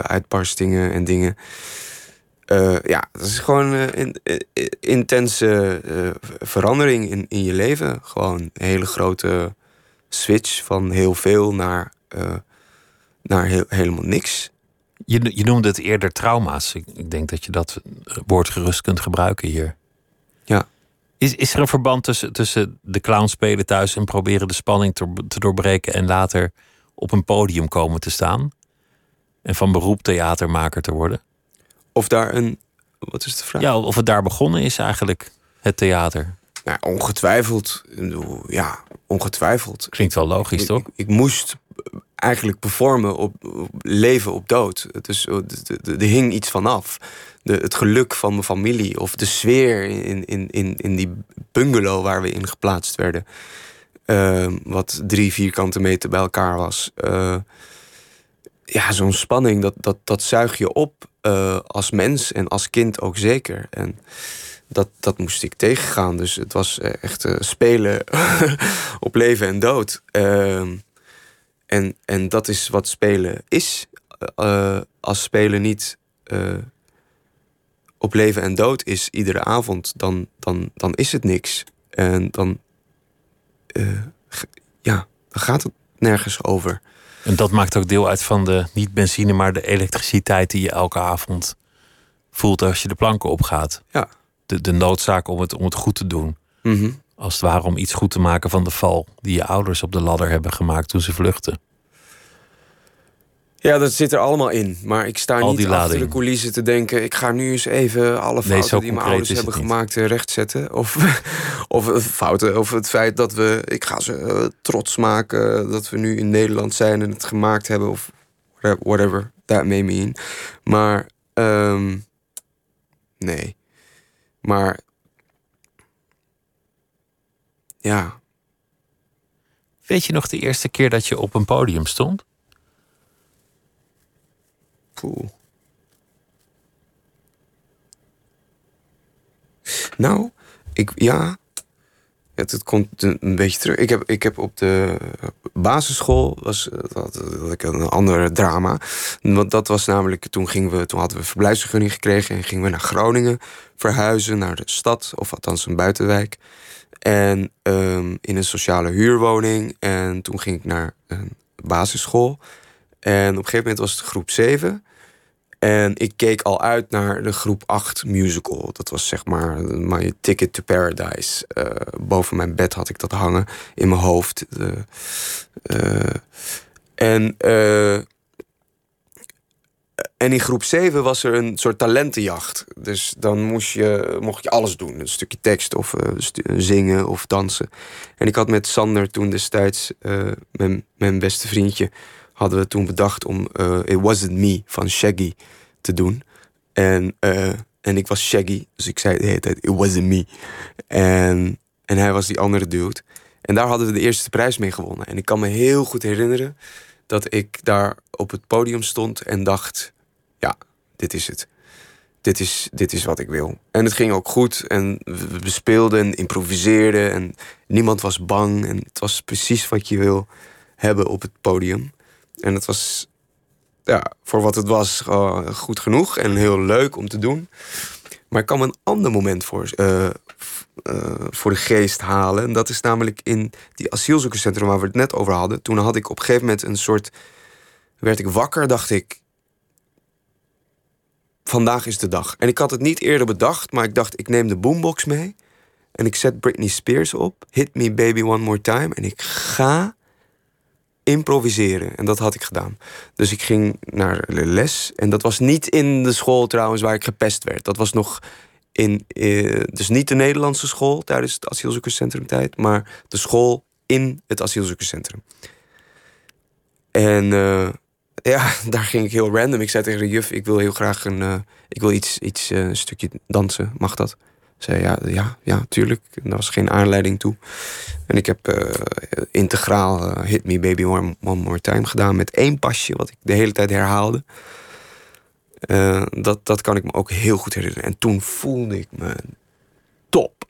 uitbarstingen en dingen. Eh, ja, dat is gewoon een in, in- intense eh, verandering in, in je leven. Gewoon een hele grote switch van heel veel naar, eh, naar heel, helemaal niks. Je, je noemde het eerder trauma's. Ik, ik denk dat je dat woord gerust kunt gebruiken hier. Ja. Is, is er een verband tussen, tussen de clown spelen thuis en proberen de spanning te, te doorbreken en later op een podium komen te staan? En van beroep theatermaker te worden? Of daar een. Wat is de vraag? Ja, of het daar begonnen is eigenlijk, het theater. Nou, ongetwijfeld. Ja, ongetwijfeld. Klinkt wel logisch, Ik, toch? ik, ik moest eigenlijk performen op, op leven op dood. Het is, er hing iets vanaf. De, het geluk van mijn familie of de sfeer in, in, in, in die bungalow waar we in geplaatst werden. Ehm, wat drie vierkante meter bij elkaar was. Eh, ja, zo'n spanning, dat, dat, dat zuig je op eh, als mens en als kind ook zeker. En dat, dat moest ik tegengaan. Dus het was eh, echt eh, spelen op leven en dood. Ehm, en, en dat is wat spelen is. Als spelen niet op leven en dood is iedere avond, dan, dan, dan is het niks. En dan, ja, dan gaat het nergens over. En dat maakt ook deel uit van de, niet benzine, maar de elektriciteit die je elke avond voelt als je de planken opgaat. Ja. De, de noodzaak om het, om het goed te doen. Mhm. Als het ware om iets goed te maken van de val die je ouders op de ladder hebben gemaakt toen ze vluchtten. Ja, dat zit er allemaal in. Maar ik sta Al niet achter lading. de coulissen te denken... ik ga nu eens even alle fouten die mijn ouders hebben gemaakt eh, rechtzetten. Of, of eh, fouten, of het feit dat we... ik ga ze eh, trots maken dat we nu in Nederland zijn en het gemaakt hebben. Of whatever that may mean. Maar, ehm, nee. Maar, ja... Weet je nog de eerste keer dat je op een podium stond? Nou, ik, ja. Het, komt een, beetje terug. Ik heb, ik heb op de basisschool was dat had, had ik een ander drama. Want dat was namelijk toen gingen we, toen hadden we verblijfsvergunning gekregen en gingen we naar Groningen verhuizen naar de stad, of althans een buitenwijk. En ehm, in een sociale huurwoning. En toen ging ik naar een basisschool. En op een gegeven moment was het groep 7. En ik keek al uit naar de groep 8 musical. Dat was zeg maar My Ticket to Paradise. Uh, boven mijn bed had ik dat hangen in mijn hoofd. Uh, en, uh, en in groep 7 was er een soort talentenjacht. Dus dan moest je, mocht je alles doen. Een stukje tekst of zingen of dansen. En ik had met Sander toen destijds, mijn, mijn beste vriendje hadden we toen bedacht om uh, It Wasn't Me van Shaggy te doen. En, uh, en ik was Shaggy, dus ik zei de hele tijd It Wasn't Me. En, en hij was die andere dude. En daar hadden we de eerste prijs mee gewonnen. En ik kan me heel goed herinneren dat ik daar op het podium stond en dacht: ja, dit is het. Dit is, dit is wat ik wil. En het ging ook goed. En we speelden en improviseerden. En niemand was bang. En het was precies wat je wil hebben op het podium. En het was ja, voor wat het was goed genoeg en heel leuk om te doen. Maar ik kan een ander moment voor, uh, voor de geest halen. En dat is namelijk in die asielzoekerscentrum waar we het net over hadden. Toen had ik op een gegeven moment een soort. werd ik wakker, dacht ik. Vandaag is de dag. En ik had het niet eerder bedacht, maar ik dacht, ik neem de boombox mee. En ik zet Britney Spears op. Hit me baby one more time. En ik ga improviseren. En dat had ik gedaan. Dus ik ging naar les. En dat was niet in de school trouwens waar ik gepest werd. Dat was nog in. Eh, dus niet de Nederlandse school tijdens het asielzoekerscentrum tijd. Maar de school in het asielzoekerscentrum. En uh, ja, daar ging ik heel random. Ik zei tegen de juf: Ik wil heel graag een. Uh, ik wil iets, iets een stukje dansen. Mag dat? Zei ja, ja, ja, tuurlijk. Er was geen aanleiding toe. En ik heb uh, integraal uh, Hit Me Baby One, One, More Time gedaan met één pasje, wat ik de hele tijd herhaalde. Uh, dat, dat kan ik me ook heel goed herinneren. En toen voelde ik me top.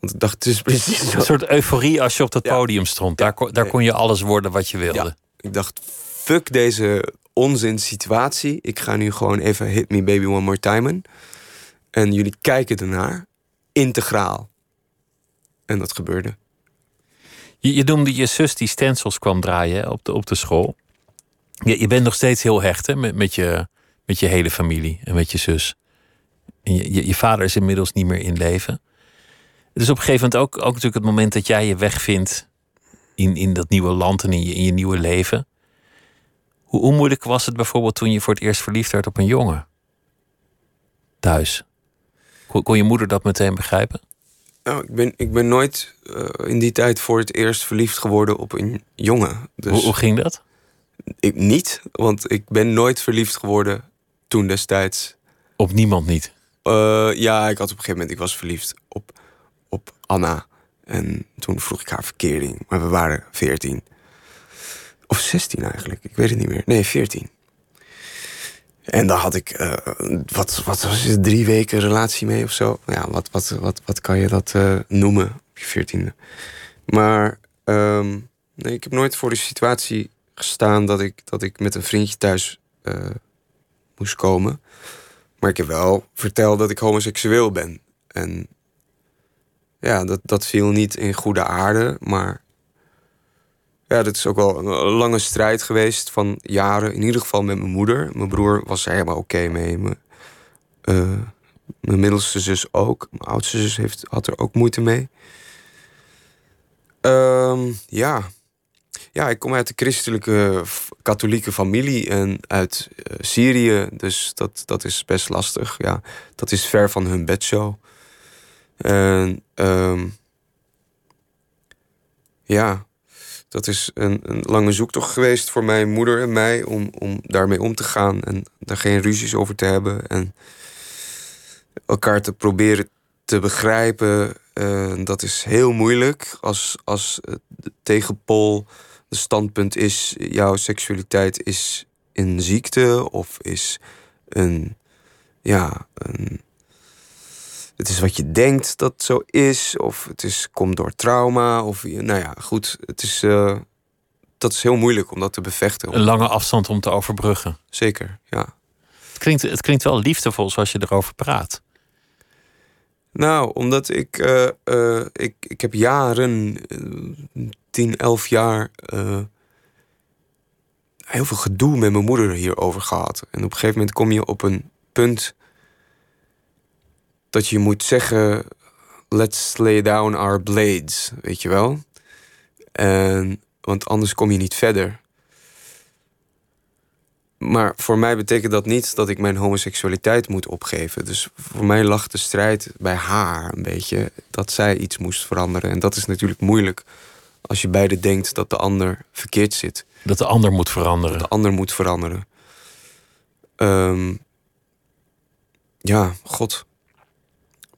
Want ik dacht, het is precies Een soort euforie als je op dat podium stond. Daar, kon, daar kon je alles worden wat je wilde. Ja. Ik dacht, fuck deze onzin situatie. Ik ga nu gewoon even Hit Me Baby One More Time. En jullie kijken ernaar integraal. En dat gebeurde. Je, je noemde je zus die stencils kwam draaien op de, op de school. Je, je bent nog steeds heel hecht hè, met, met, je, met je hele familie en met je zus. En je, je, je vader is inmiddels niet meer in leven. Het is op een gegeven moment ook, ook natuurlijk het moment dat jij je weg vindt in, in dat nieuwe land en in je, in je nieuwe leven. Hoe, hoe moeilijk was het bijvoorbeeld toen je voor het eerst verliefd werd op een jongen? Thuis. Kon, je moeder dat meteen begrijpen? Nou, ik ben, ik ben nooit uh, in die tijd voor het eerst verliefd geworden op een jongen. Dus hoe, hoe ging dat? Ik niet, want ik ben nooit verliefd geworden toen destijds. Op niemand niet? Uh, ja, ik had op een gegeven moment, ik was verliefd op, op Anna. En toen vroeg ik haar verkering, maar we waren 14. Of 16 eigenlijk, ik weet het niet meer. Nee, 14. En daar had ik, uh, wat, wat was het, drie weken relatie mee of zo. Ja, wat, wat, wat, wat kan je dat uh, noemen op je veertiende? Maar um, nee, ik heb nooit voor de situatie gestaan dat ik, dat ik met een vriendje thuis uh, moest komen. Maar ik heb wel verteld dat ik homoseksueel ben. En ja, dat, dat viel niet in goede aarde, maar ja, dat is ook wel een lange strijd geweest van jaren. In ieder geval met mijn moeder. Mijn broer was er helemaal oké mee. Mijn, uh, mijn middelste zus ook. Mijn oudste zus heeft, had er ook moeite mee. Um, ja. ja, ik kom uit de christelijke katholieke familie en uit uh, Syrië. Dus dat, dat is best lastig. Ja, dat is ver van hun bedshow. En um, ja, dat is een, een, lange zoektocht geweest voor mijn moeder en mij om, om daarmee om te gaan en daar geen ruzies over te hebben en elkaar te proberen te begrijpen. Uh, dat is heel moeilijk als, als tegenpol de standpunt is: jouw seksualiteit is een ziekte of is een, ja, een het is wat je denkt dat zo is, of het is, komt door trauma, of nou ja, goed, het is, uh, dat is heel moeilijk om dat te bevechten. Een lange afstand om te overbruggen. Zeker, ja. Het klinkt, het klinkt wel liefdevol zoals je erover praat. Nou, omdat ik, uh, uh, ik, ik heb jaren, tien, elf jaar, heel veel gedoe met mijn moeder hierover gehad. En op een gegeven moment kom je op een punt dat je moet zeggen: let's lay down our blades, weet je wel? En, want anders kom je niet verder. Maar voor mij betekent dat niet dat ik mijn homoseksualiteit moet opgeven. Dus voor mij lag de strijd bij haar een beetje dat zij iets moest veranderen. En dat is natuurlijk moeilijk als je beide denkt dat de ander verkeerd zit. Dat de ander moet veranderen. Dat de ander moet veranderen. Um, ja, god.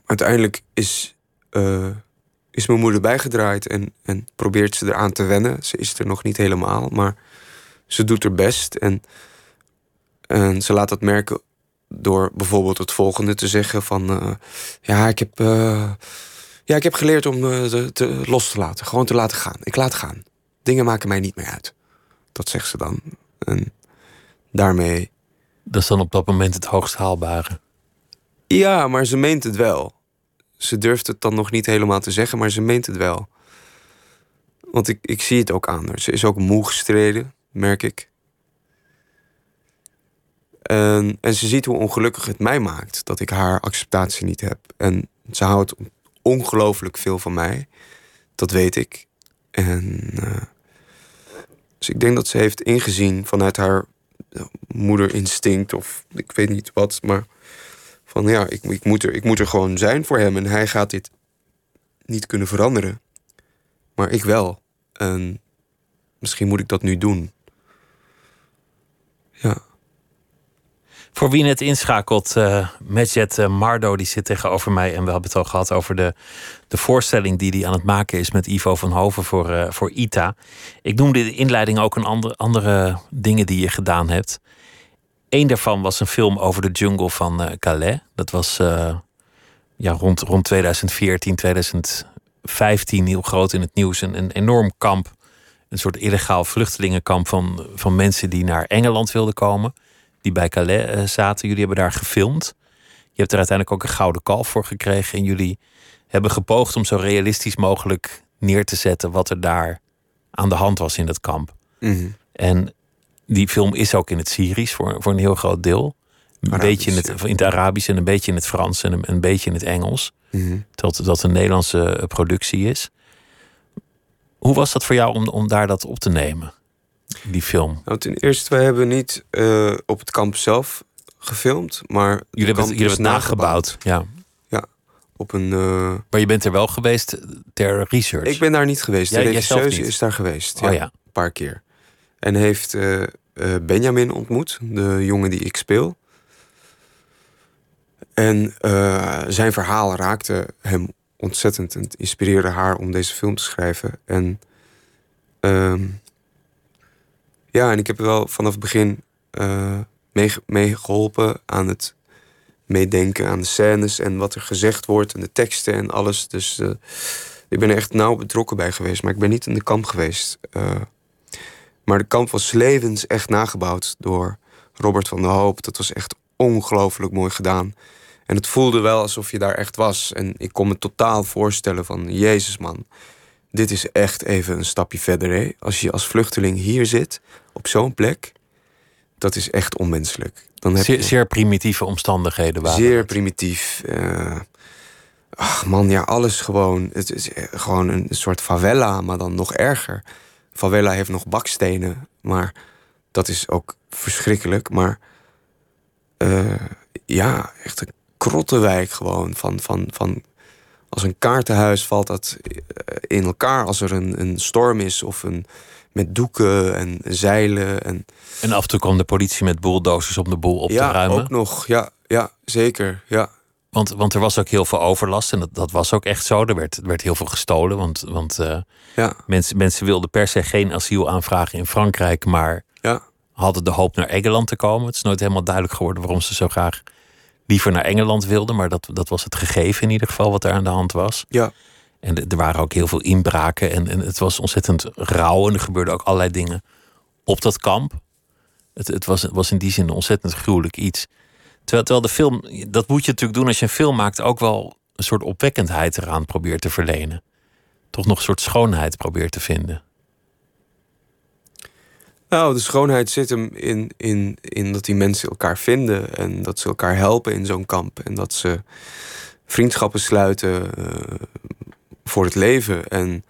Uiteindelijk is, uh, is mijn moeder bijgedraaid en, en probeert ze eraan te wennen. Ze is er nog niet helemaal, maar ze doet haar best. En, en ze laat dat merken door bijvoorbeeld het volgende te zeggen van... Uh, ja, ik heb, uh, ja, ik heb geleerd om te, te, los te laten. Gewoon te laten gaan. Ik laat gaan. Dingen maken mij niet meer uit. Dat zegt ze dan. En daarmee... Dat is dan op dat moment het hoogst haalbare. Ja, maar ze meent het wel. Ze durft het dan nog niet helemaal te zeggen, maar ze meent het wel. Want ik, ik zie het ook aan haar. Ze is ook moe gestreden, merk ik. En, en ze ziet hoe ongelukkig het mij maakt dat ik haar acceptatie niet heb. En ze houdt ongelooflijk veel van mij. Dat weet ik. En uh, dus ik denk dat ze heeft ingezien vanuit haar moederinstinct of ik weet niet wat, maar van ja, ik, ik, moet er, ik moet er gewoon zijn voor hem en hij gaat dit niet kunnen veranderen. Maar ik wel. En misschien moet ik dat nu doen. Ja. Voor wie net inschakelt, uh, Mardo die zit tegenover mij. En we hebben het al gehad over de, de voorstelling die hij aan het maken is met Ivo van Hoven voor, uh, voor ITA. Ik noemde de inleiding ook een andere, andere dingen die je gedaan hebt. Eén daarvan was een film over de jungle van Calais. Dat was ja, rond, rond 2014, 2015 heel groot in het nieuws. Een, een enorm kamp, een soort illegaal vluchtelingenkamp van, van mensen die naar Engeland wilden komen die bij Calais eh, zaten. Jullie hebben daar gefilmd. Je hebt er uiteindelijk ook een gouden kalf voor gekregen. En jullie hebben gepoogd om zo realistisch mogelijk neer te zetten wat er daar aan de hand was in dat kamp. Mhm. En die film is ook in het Syrisch voor, voor een heel groot deel. Een beetje in het, in het Arabisch en een beetje in het Frans en een, een beetje in het Engels. Mm dat, dat een Nederlandse eh, productie is. Hoe was dat voor jou om, om daar dat op te nemen? die film? Nou, ten eerste, wij hebben niet uh, op het kamp zelf gefilmd, maar. Jullie hebben het, jullie hebben het nagebouwd. Ja. Ja, op een. Uh... Maar je bent er wel geweest ter research? Ik ben daar niet geweest. De regisseuse is daar geweest. Oh, ja, Een paar keer. En heeft uh, Benjamin ontmoet, de jongen die ik speel. En zijn verhaal raakte hem ontzettend en inspireerde haar om deze film te schrijven. En. Uh, ja, en ik heb wel vanaf het begin meegeholpen aan het meedenken aan de scènes en wat er gezegd wordt en de teksten en alles. Dus ik ben er echt nauw betrokken bij geweest, maar ik ben niet in de kamp geweest. Maar de kamp was levens echt nagebouwd door Robert van der Hoop. Dat was echt ongelooflijk mooi gedaan. En het voelde wel alsof je daar echt was. En ik kon me totaal voorstellen van... Jezus man, dit is echt even een stapje verder. Hè? Als je als vluchteling hier zit, op zo'n plek, dat is echt onmenselijk. Dan heb zeer, je... zeer primitieve omstandigheden waren. Zeer primitief. Uh, ach man, ja, alles gewoon. Het is eh, gewoon een soort favela, maar dan nog erger. Favela heeft nog bakstenen, maar dat is ook verschrikkelijk. Maar uh, ja, echt een krottenwijk gewoon van, van, van als een kaartenhuis valt dat in elkaar als er een, een storm is of een, met doeken en zeilen. En, en af en toe kwam de politie met bulldozers om de boel op te ruimen. Ja, ook nog. Ja, ja zeker. Ja. Want, want er was ook heel veel overlast en dat, dat was ook echt zo. Er werd, er werd heel veel gestolen, want, want uh, ja. mensen, mensen wilden per se geen asiel aanvragen in Frankrijk, maar ja. hadden de hoop naar Engeland te komen. Het is nooit helemaal duidelijk geworden waarom ze zo graag liever naar Engeland wilden, maar dat, dat was het gegeven in ieder geval wat er aan de hand was. Ja. En er waren ook heel veel inbraken en, en het was ontzettend rauw en er gebeurden ook allerlei dingen op dat kamp. Het, het, was, was in die zin een ontzettend gruwelijk iets. Terwijl, de film, dat moet je natuurlijk doen als je een film maakt, ook wel een soort opwekkendheid eraan probeert te verlenen. Toch nog een soort schoonheid probeert te vinden. Nou, de schoonheid zit hem in, in, in dat die mensen elkaar vinden en dat ze elkaar helpen in zo'n kamp. En dat ze vriendschappen sluiten uh, voor het leven. En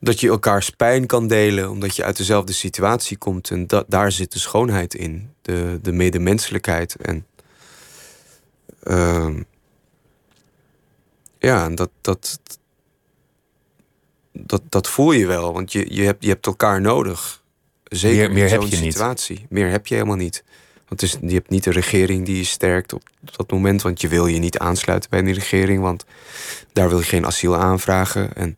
dat je elkaars pijn kan delen omdat je uit dezelfde situatie komt. En dat, daar zit de schoonheid in. De, de medemenselijkheid. En uh, ja, dat, dat, dat, dat voel je wel. Want je, je, hebt, je hebt elkaar nodig. Zeker meer, in zo'n situatie. Niet. Meer heb je helemaal niet. Want is, je hebt niet een regering die je sterkt op dat moment. Want je wil je niet aansluiten bij die regering. Want daar wil je geen asiel aanvragen. En...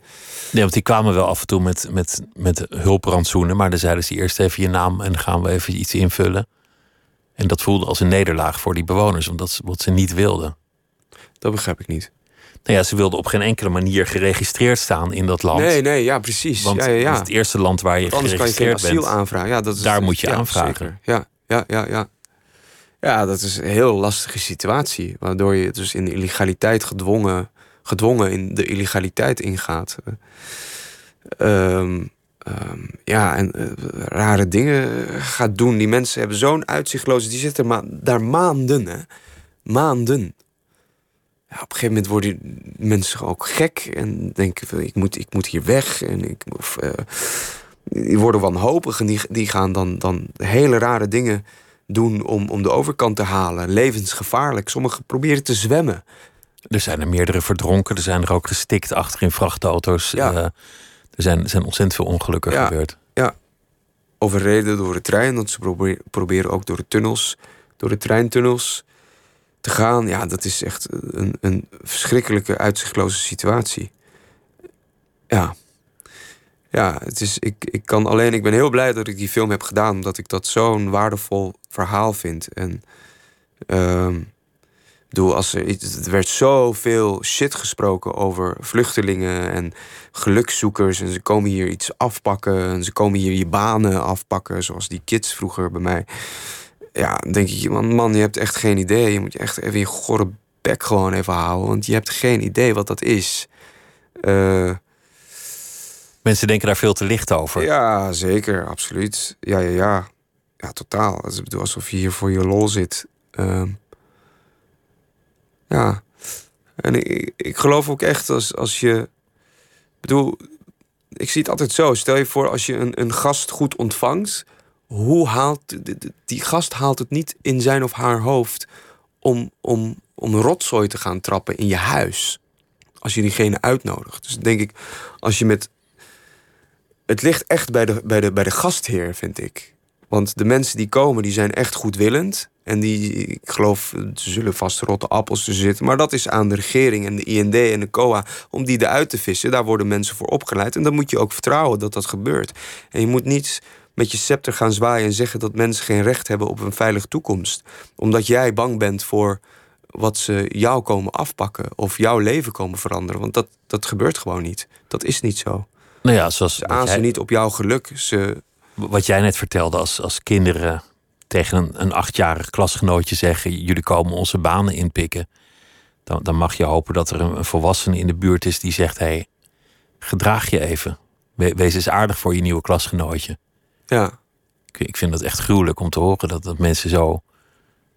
Nee, want die kwamen wel af en toe met, met, met hulprantsoenen. Maar dan zeiden ze eerst even je naam en gaan we even iets invullen. En dat voelde als een nederlaag voor die bewoners. Omdat ze, wat ze niet wilden. Dat begrijp ik niet. Nou ja, ze wilden op geen enkele manier geregistreerd staan in dat land. Nee, nee, ja, precies. Want ja, ja, ja. het, is het eerste land waar je Want anders kan je geen asiel bent. aanvragen. Ja, dat is, Daar moet je aanvragen. Zeker. Ja, ja, ja, ja. Ja, dat is een heel lastige situatie. Waardoor je dus in de illegaliteit gedwongen, gedwongen in de illegaliteit ingaat. Um, um, ja, en uh, rare dingen gaat doen. Die mensen hebben zo'n uitzichtloze... Die zitten ma daar maanden, hè. Maanden. Ja, op een gegeven moment worden mensen ook gek. En denken, ik moet, ik moet hier weg. En ik, of, uh, die worden wanhopig. En die, die gaan dan, dan hele rare dingen doen om, om de overkant te halen. Levensgevaarlijk. Sommigen proberen te zwemmen. Er zijn er meerdere verdronken. Er zijn er ook gestikt achter in vrachtauto's. Ja. Uh, er zijn, zijn ontzettend veel ongelukken ja, gebeurd. Ja, overreden door de trein. Want ze proberen ook door de tunnels, door de treintunnels te gaan. Ja, dat is echt een, een verschrikkelijke, uitzichtloze situatie. Ja. Ja, het is, ik, ik kan alleen. Ik ben heel blij dat ik die film heb gedaan, omdat ik dat zo'n waardevol verhaal vind. En uh, bedoel, als er, er werd zoveel shit gesproken over vluchtelingen en gelukszoekers. En ze komen hier iets afpakken. En ze komen hier je banen afpakken, zoals die kids vroeger bij mij. Ja, dan denk ik, man, man, je hebt echt geen idee. Je moet je echt even je gorre bek gewoon even houden. Want je hebt geen idee wat dat is. Uh, Mensen denken daar veel te licht over. Ja, zeker, absoluut. Ja, ja, ja. Ja, totaal. Is alsof je hier voor je lol zit. Uh, ja. En ik, ik geloof ook echt als, als je. Bedoel, ik zie het altijd zo. Stel je voor als je een, een gast goed ontvangt. Hoe haalt. Die gast haalt het niet in zijn of haar hoofd. om, om, om rotzooi te gaan trappen in je huis. Als je diegene uitnodigt. Dus denk ik, als je met het ligt echt bij de, bij, de, bij de gastheer, vind ik. Want de mensen die komen, die zijn echt goedwillend. En die, ik geloof, ze zullen vast rotte appels te zitten. Maar dat is aan de regering en de IND en de COA om die eruit te vissen. Daar worden mensen voor opgeleid. En dan moet je ook vertrouwen dat dat gebeurt. En je moet niet met je scepter gaan zwaaien en zeggen dat mensen geen recht hebben op een veilige toekomst. Omdat jij bang bent voor wat ze jou komen afpakken of jouw leven komen veranderen. Want dat, dat gebeurt gewoon niet. Dat is niet zo. Nou ja, zoals ze aanzien jij, niet op jouw geluk. Ze... Wat jij net vertelde, als, als kinderen tegen een, een achtjarig klasgenootje zeggen: Jullie komen onze banen inpikken. Dan, dan mag je hopen dat er een, een volwassene in de buurt is die zegt: Hey, gedraag je even. We, wees eens aardig voor je nieuwe klasgenootje. Ja. Ik, ik vind het echt gruwelijk om te horen dat, dat mensen zo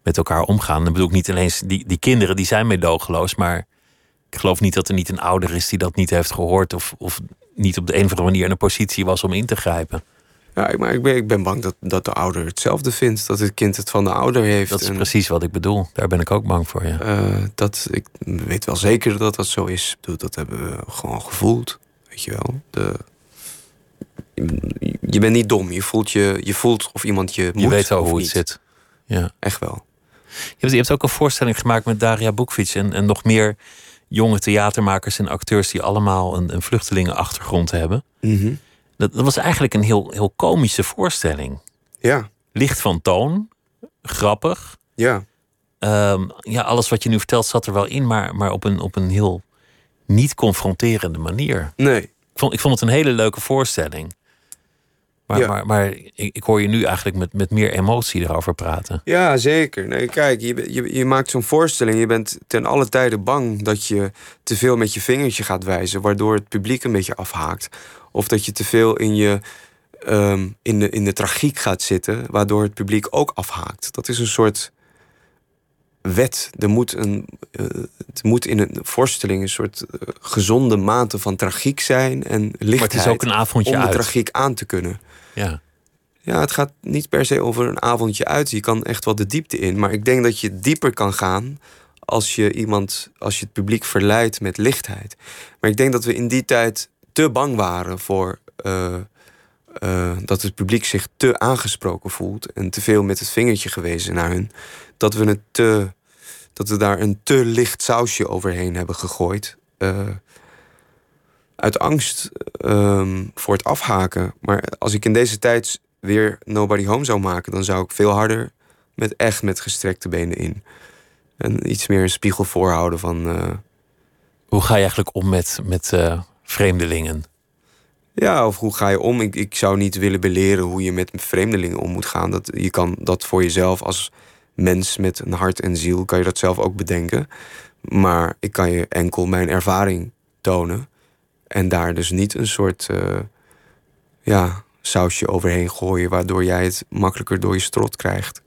met elkaar omgaan. Dan bedoel ik niet alleen die, die kinderen, die zijn meedogenloos, maar ik geloof niet dat er niet een ouder is die dat niet heeft gehoord of, of niet op de een of andere manier in een positie was om in te grijpen. Ja, maar ik ben, ik ben bang dat, dat de ouder hetzelfde vindt. Dat het kind het van de ouder heeft. Dat is en, precies wat ik bedoel. Daar ben ik ook bang voor, ja. Uh, dat, ik weet wel zeker dat dat zo is. Dat hebben we gewoon gevoeld. Weet je wel. De, je, je bent niet dom. Je voelt, je, je voelt of iemand je Je moet weet wel hoe niet. het zit. Ja. Echt wel. Je hebt, je hebt ook een voorstelling gemaakt met Daria Boekvits en, en nog meer jonge theatermakers en acteurs die allemaal een, een vluchtelingenachtergrond hebben. Mm -hmm. dat, dat, was eigenlijk een heel, heel komische voorstelling. Ja. Licht van toon, grappig. Ja. Um, ja, alles wat je nu vertelt zat er wel in, maar, maar op, een, op een heel niet confronterende manier. Nee. Ik vond, ik vond het een hele leuke voorstelling. Maar, Ja. maar, maar ik, ik hoor je nu eigenlijk met, met meer emotie erover praten. Ja, zeker. Nee, kijk, je, je, je maakt zo'n voorstelling. Je bent ten alle tijde bang dat je te veel met je vingertje gaat wijzen, waardoor het publiek een beetje afhaakt. Of dat je te veel in je ehm, in, de, in de tragiek gaat zitten, waardoor het publiek ook afhaakt. Dat is een soort wet. Er moet, een, uh, het moet in een voorstelling een soort uh, gezonde mate van tragiek zijn en lichtheid. Maar het is ook een avondje om de tragiek aan te kunnen. Ja. Ja, het gaat niet per se over een avondje uit. Je kan echt wel de diepte in. Maar ik denk dat je dieper kan gaan als je iemand, als je het publiek verleidt met lichtheid. Maar ik denk dat we in die tijd te bang waren voor uh, uh, dat het publiek zich te aangesproken voelt en te veel met het vingertje gewezen naar hun. Dat we het te, dat we daar een te licht sausje overheen hebben gegooid. Uh, uit angst um, voor het afhaken. Maar als ik in deze tijd weer Nobody Home zou maken, dan zou ik veel harder met echt met gestrekte benen in. En iets meer een spiegel voorhouden van. Uh... Hoe ga je eigenlijk om met, met uh, vreemdelingen? Ja, of hoe ga je om? Ik, ik zou niet willen beleren hoe je met vreemdelingen om moet gaan. Dat, je kan dat voor jezelf als mens met een hart en ziel, kan je dat zelf ook bedenken. Maar ik kan je enkel mijn ervaring tonen. En daar dus niet een soort uh, ja, sausje overheen gooien, waardoor jij het makkelijker door je strot krijgt.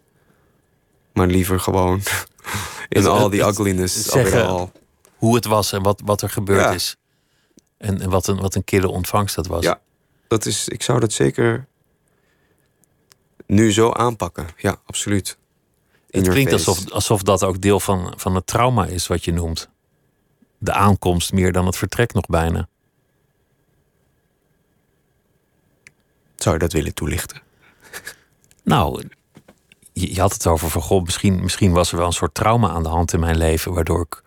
Maar liever gewoon in al die ugliness zeggen hoe het was en wat, wat er gebeurd is. En, en wat, een, wat een kille ontvangst dat was. Ja, dat is, ik zou dat zeker nu zo aanpakken. Ja, absoluut. In het klinkt alsof, alsof dat ook deel van, van het trauma is wat je noemt. De aankomst meer dan het vertrek nog bijna. Zou je dat willen toelichten? Nou, je, had het over van goh, misschien, misschien was er wel een soort trauma aan de hand in mijn leven, waardoor ik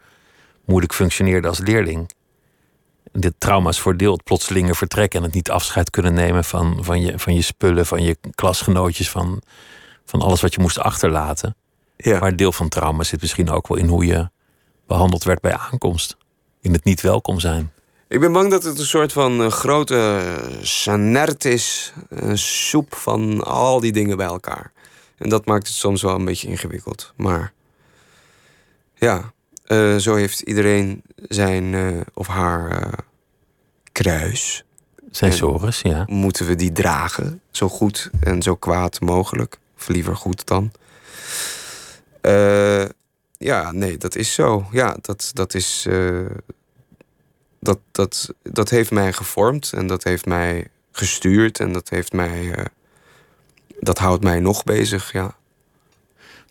moeilijk functioneerde als leerling. dit trauma is voor deel het plotselinge vertrek en het niet afscheid kunnen nemen van, van, je, van je spullen, van je klasgenootjes, van, van alles wat je moest achterlaten. Ja. Maar deel van trauma zit misschien ook wel in hoe je behandeld werd bij aankomst. In het niet welkom zijn. Ik ben bang dat het een soort van uh, grote sanert is. Een soep van al die dingen bij elkaar. En dat maakt het soms wel een beetje ingewikkeld. Maar ja, uh, zo heeft iedereen zijn uh, of haar kruis. Zijn sores, ja. Moeten we die dragen, zo goed en zo kwaad mogelijk. Of liever goed dan. ja, nee, dat is zo. Ja, dat, dat is dat, dat, dat heeft mij gevormd en dat heeft mij gestuurd en dat heeft mij. Uh, dat houdt mij nog bezig, ja.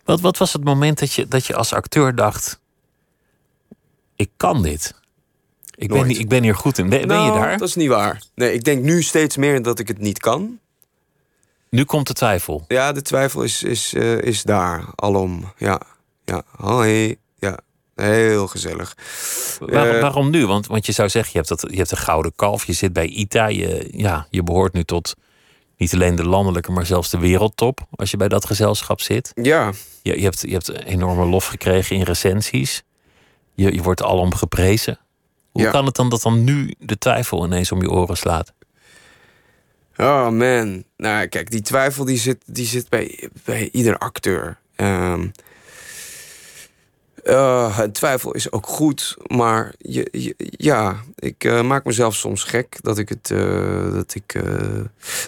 Wat, wat was het moment dat je, dat je als acteur dacht: ik kan dit? Ik ben, ik ben hier goed in. Ben, ben je nou, daar? Dat is niet waar. Nee, ik denk nu steeds meer dat ik het niet kan. Nu komt de twijfel. Ja, de twijfel is, is, uh, is daar alom. Ja, ja. Hoi. Heel gezellig. Waarom, uh, waarom, nu? Want, want je zou zeggen, je hebt, dat, je hebt een gouden kalf, je zit bij ITA, je, ja, je behoort nu tot niet alleen de landelijke, maar zelfs de wereldtop. Als je bij dat gezelschap zit. Ja. Je, je, hebt, je hebt enorme lof gekregen in recensies. Je, je wordt alom geprezen. Hoe kan het dan dat dan nu de twijfel ineens om je oren slaat? Oh man. Nou, kijk, die twijfel die zit, die zit bij, bij ieder acteur. Um, uh, twijfel is ook goed, maar je, ja, ik uh, maak mezelf soms gek dat ik het. Uh, dat ik.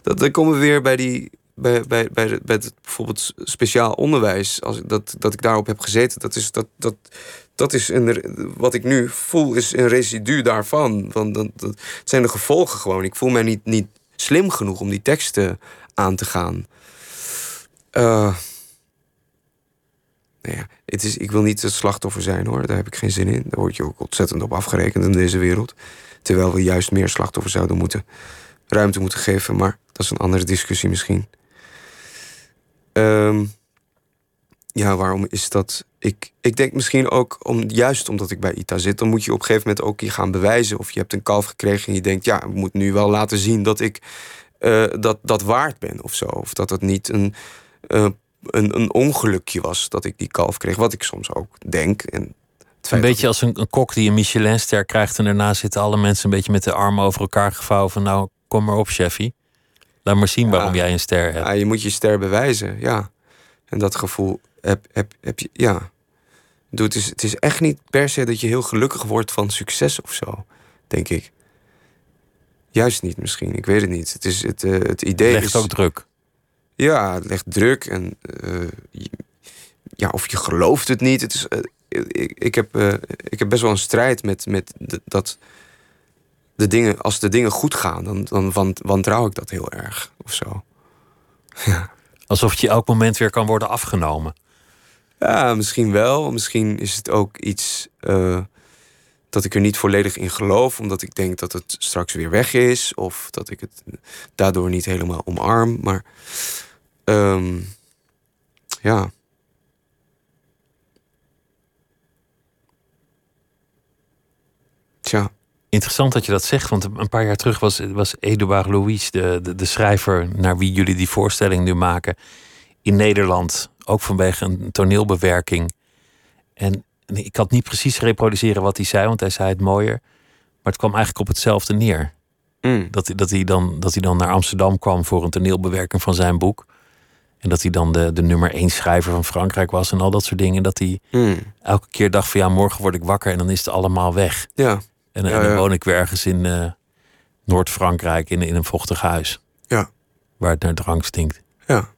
dat, dan komen we weer bij die. Bij, bij, bij, de, bij het bijvoorbeeld speciaal onderwijs, als, dat, dat ik daarop heb gezeten, dat is, dat, dat, dat is een, wat ik nu voel, is een residu daarvan. Want het zijn de gevolgen gewoon. Ik voel mij niet, niet slim genoeg om die teksten aan te gaan. Nou ja, het is, ik wil niet het slachtoffer zijn hoor, daar heb ik geen zin in. Daar word je ook ontzettend op afgerekend in deze wereld. Terwijl we juist meer slachtoffers zouden moeten ruimte moeten geven, maar dat is een andere discussie misschien. Um, ja, waarom is dat? Ik, ik denk misschien ook, om, juist omdat ik bij ITA zit, dan moet je op een gegeven moment ook je gaan bewijzen. Of je hebt een kalf gekregen en je denkt, ja, ik moet nu wel laten zien dat ik uh, dat, dat waard ben of zo. Of dat het niet een uh, een, een ongelukje was dat ik die kalf kreeg. Wat ik soms ook denk. En een beetje als een, een, kok die een Michelinster krijgt... en daarna zitten alle mensen een beetje met de armen over elkaar gevouwen... van nou, kom maar op, chefie. Laat maar zien waarom jij een ster hebt. Ja, je moet je ster bewijzen, ja. En dat gevoel heb, heb, heb je, ja. Doe, het, is, het is echt niet per se dat je heel gelukkig wordt van succes of zo, denk ik. Juist niet misschien, ik weet het niet. Het, is, het, het idee legt is... ook druk. Ja, het legt druk en ja, of je gelooft het niet. Het is, ik, ik, heb, ik heb best wel een strijd met, met dat de dingen, als de dingen goed gaan, dan, dan wantrouw ik dat heel erg of zo. Ja. Alsof je elk moment weer kan worden afgenomen. Ja, misschien wel. Misschien is het ook iets uh, dat ik er niet volledig in geloof, omdat ik denk dat het straks weer weg is, of dat ik het daardoor niet helemaal omarm. Maar um, ja. Tja. Interessant dat je dat zegt, want een paar jaar terug was, was Edouard Louis, de, de, de schrijver naar wie jullie die voorstelling nu maken, in Nederland, ook vanwege een toneelbewerking. En ik kan niet precies reproduceren wat hij zei, want hij zei het mooier. Maar het kwam eigenlijk op hetzelfde neer. Mm. Dat, dat, hij dan, dat hij dan naar Amsterdam kwam voor een toneelbewerking van zijn boek. En dat hij dan de, de nummer één schrijver van Frankrijk was en al dat soort dingen. Dat hij mm. elke keer dacht van ja, morgen word ik wakker en dan is het allemaal weg. Ja. En, en dan woon ik weer ergens in uh, Noord-Frankrijk in, in een vochtig huis. Ja. Waar het naar drank stinkt. Ja.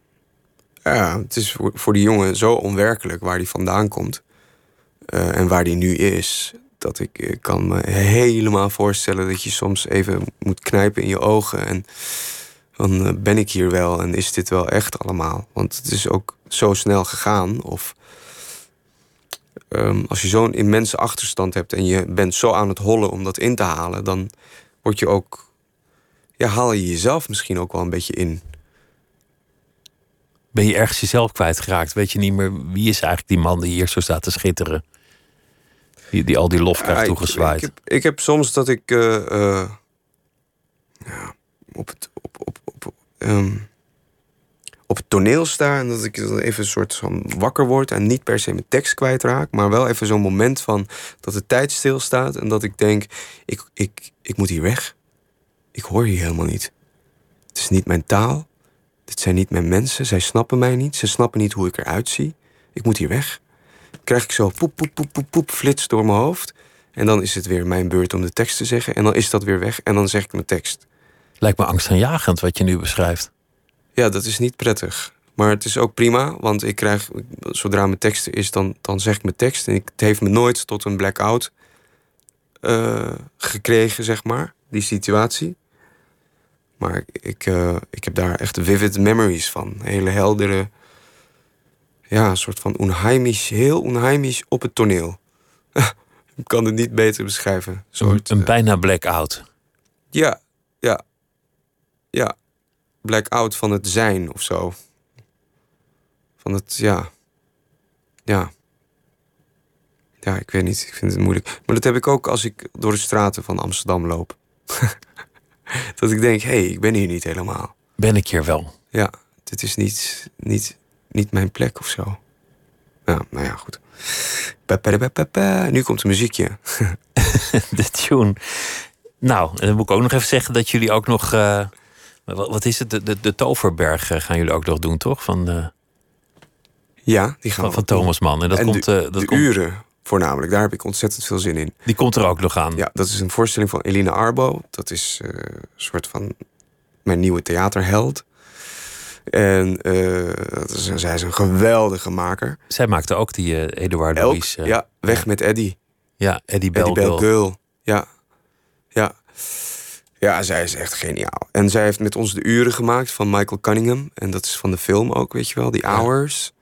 Ja, het is voor, voor die jongen zo onwerkelijk waar hij vandaan komt. Uh, en waar hij nu is. Dat ik, ik kan me helemaal voorstellen dat je soms even moet knijpen in je ogen. En dan uh, ben ik hier wel en is dit wel echt allemaal. Want het is ook zo snel gegaan. Of um, als je zo'n immense achterstand hebt en je bent zo aan het hollen om dat in te halen, dan word je ook. Ja, haal je jezelf misschien ook wel een beetje in. Ben je ergens jezelf kwijtgeraakt? Weet je niet meer wie is eigenlijk die man die hier zo staat te schitteren? Die, die al die lof krijgt toegezwaaid. Ik, ik, heb, ik heb soms dat ik uh, uh, ja, op het. Op, op, op, um, op het toneel sta en dat ik dan even een soort van wakker word en niet per se mijn tekst kwijtraak, maar wel even zo'n moment van dat de tijd stilstaat en dat ik denk: ik, ik, ik moet hier weg. Ik hoor hier helemaal niet. Het is niet mijn taal. Dit zijn niet mijn mensen. Zij snappen mij niet. Ze snappen niet hoe ik eruit zie. Ik moet hier weg. Krijg ik zo poep, poep, poep, poep, poep, flits door mijn hoofd. En dan is het weer mijn beurt om de tekst te zeggen. En dan is dat weer weg. En dan zeg ik mijn tekst. Lijkt me angstaanjagend wat je nu beschrijft. Ja, dat is niet prettig. Maar het is ook prima, want ik krijg, zodra mijn tekst is, dan, dan zeg ik mijn tekst. En ik, het heeft me nooit tot een blackout uh, gekregen, zeg maar, die situatie. Maar ik, uh, ik heb daar echt vivid memories van. Hele heldere, ja, een soort van onheimisch, heel onheimisch op het toneel. ik kan het niet beter beschrijven. Soort, een, een bijna blackout. Ja, ja, ja blackout van het zijn of zo. Van het, ja. Ja. Ja, ik weet niet. Ik vind het moeilijk. Maar dat heb ik ook als ik door de straten van Amsterdam loop. dat ik denk, hé, hey, ik ben hier niet helemaal. Ben ik hier wel? Ja, dit is niet, niet, niet mijn plek of zo. Ja, nou ja, goed. Nu komt een muziekje. de tune. Nou, en dan moet ik ook nog even zeggen dat jullie ook nog... Uh wat is het? De, de, de Toverberg eh, gaan jullie ook nog doen, toch? Van, uh, ja, die gaan van, van Thomas Mann. En dat en komt. De, uh, dat de komt, uren voornamelijk. Daar heb ik ontzettend veel zin in. Die komt er ook nog aan. Ja, dat is een voorstelling van Elina Arbo. Dat is een soort van mijn nieuwe theaterheld. En is, zij is een geweldige maker. Zij maakte ook die Eduard Louis. ja, Weg ja. met Eddie. Ja, Eddie Belgul. Eddie Belgul. Ja, ja. Ja, zij is echt geniaal. En zij heeft met ons de uren gemaakt van Michael Cunningham. En dat is van de film ook, weet je wel, die Hours.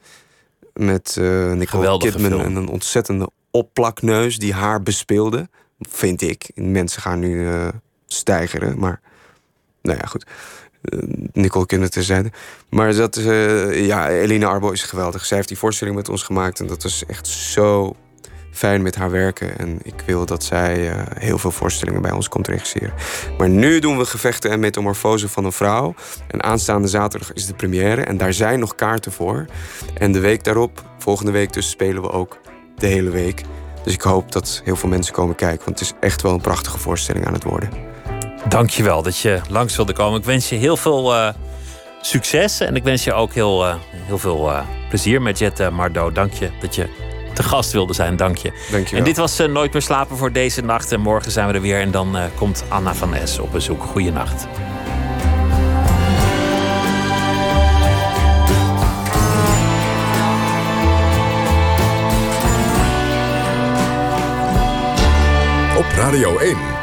Met uh, Nicole Geweldige Kidman film. en een ontzettende opplakneus die haar bespeelde. Vind ik. Mensen gaan nu uh, stijgeren, maar... Nou ja, goed. Uh, Nicole Kidman terzijde. Maar dat, ja, Elina Arbo is geweldig. Zij heeft die voorstelling met ons gemaakt. En dat is echt zo fijn met haar werken. En ik wil dat zij uh, heel veel voorstellingen bij ons komt regisseren. Maar nu doen we gevechten en metamorfose van een vrouw. En aanstaande zaterdag is de première. En daar zijn nog kaarten voor. En de week daarop, volgende week dus, spelen we ook de hele week. Dus ik hoop dat heel veel mensen komen kijken. Want het is echt wel een prachtige voorstelling aan het worden. Dankjewel dat je langs wilde komen. Ik wens je heel veel uh, succes. En ik wens je ook heel, uh, heel veel plezier met Jet Mardo. Dank je dat je te gast wilde zijn. Dank je. Dank je wel. En dit was eh, Nooit meer slapen voor deze nacht. En morgen zijn we er weer. En dan eh, komt Anna van Es op bezoek. Goeienacht. Op Radio 1.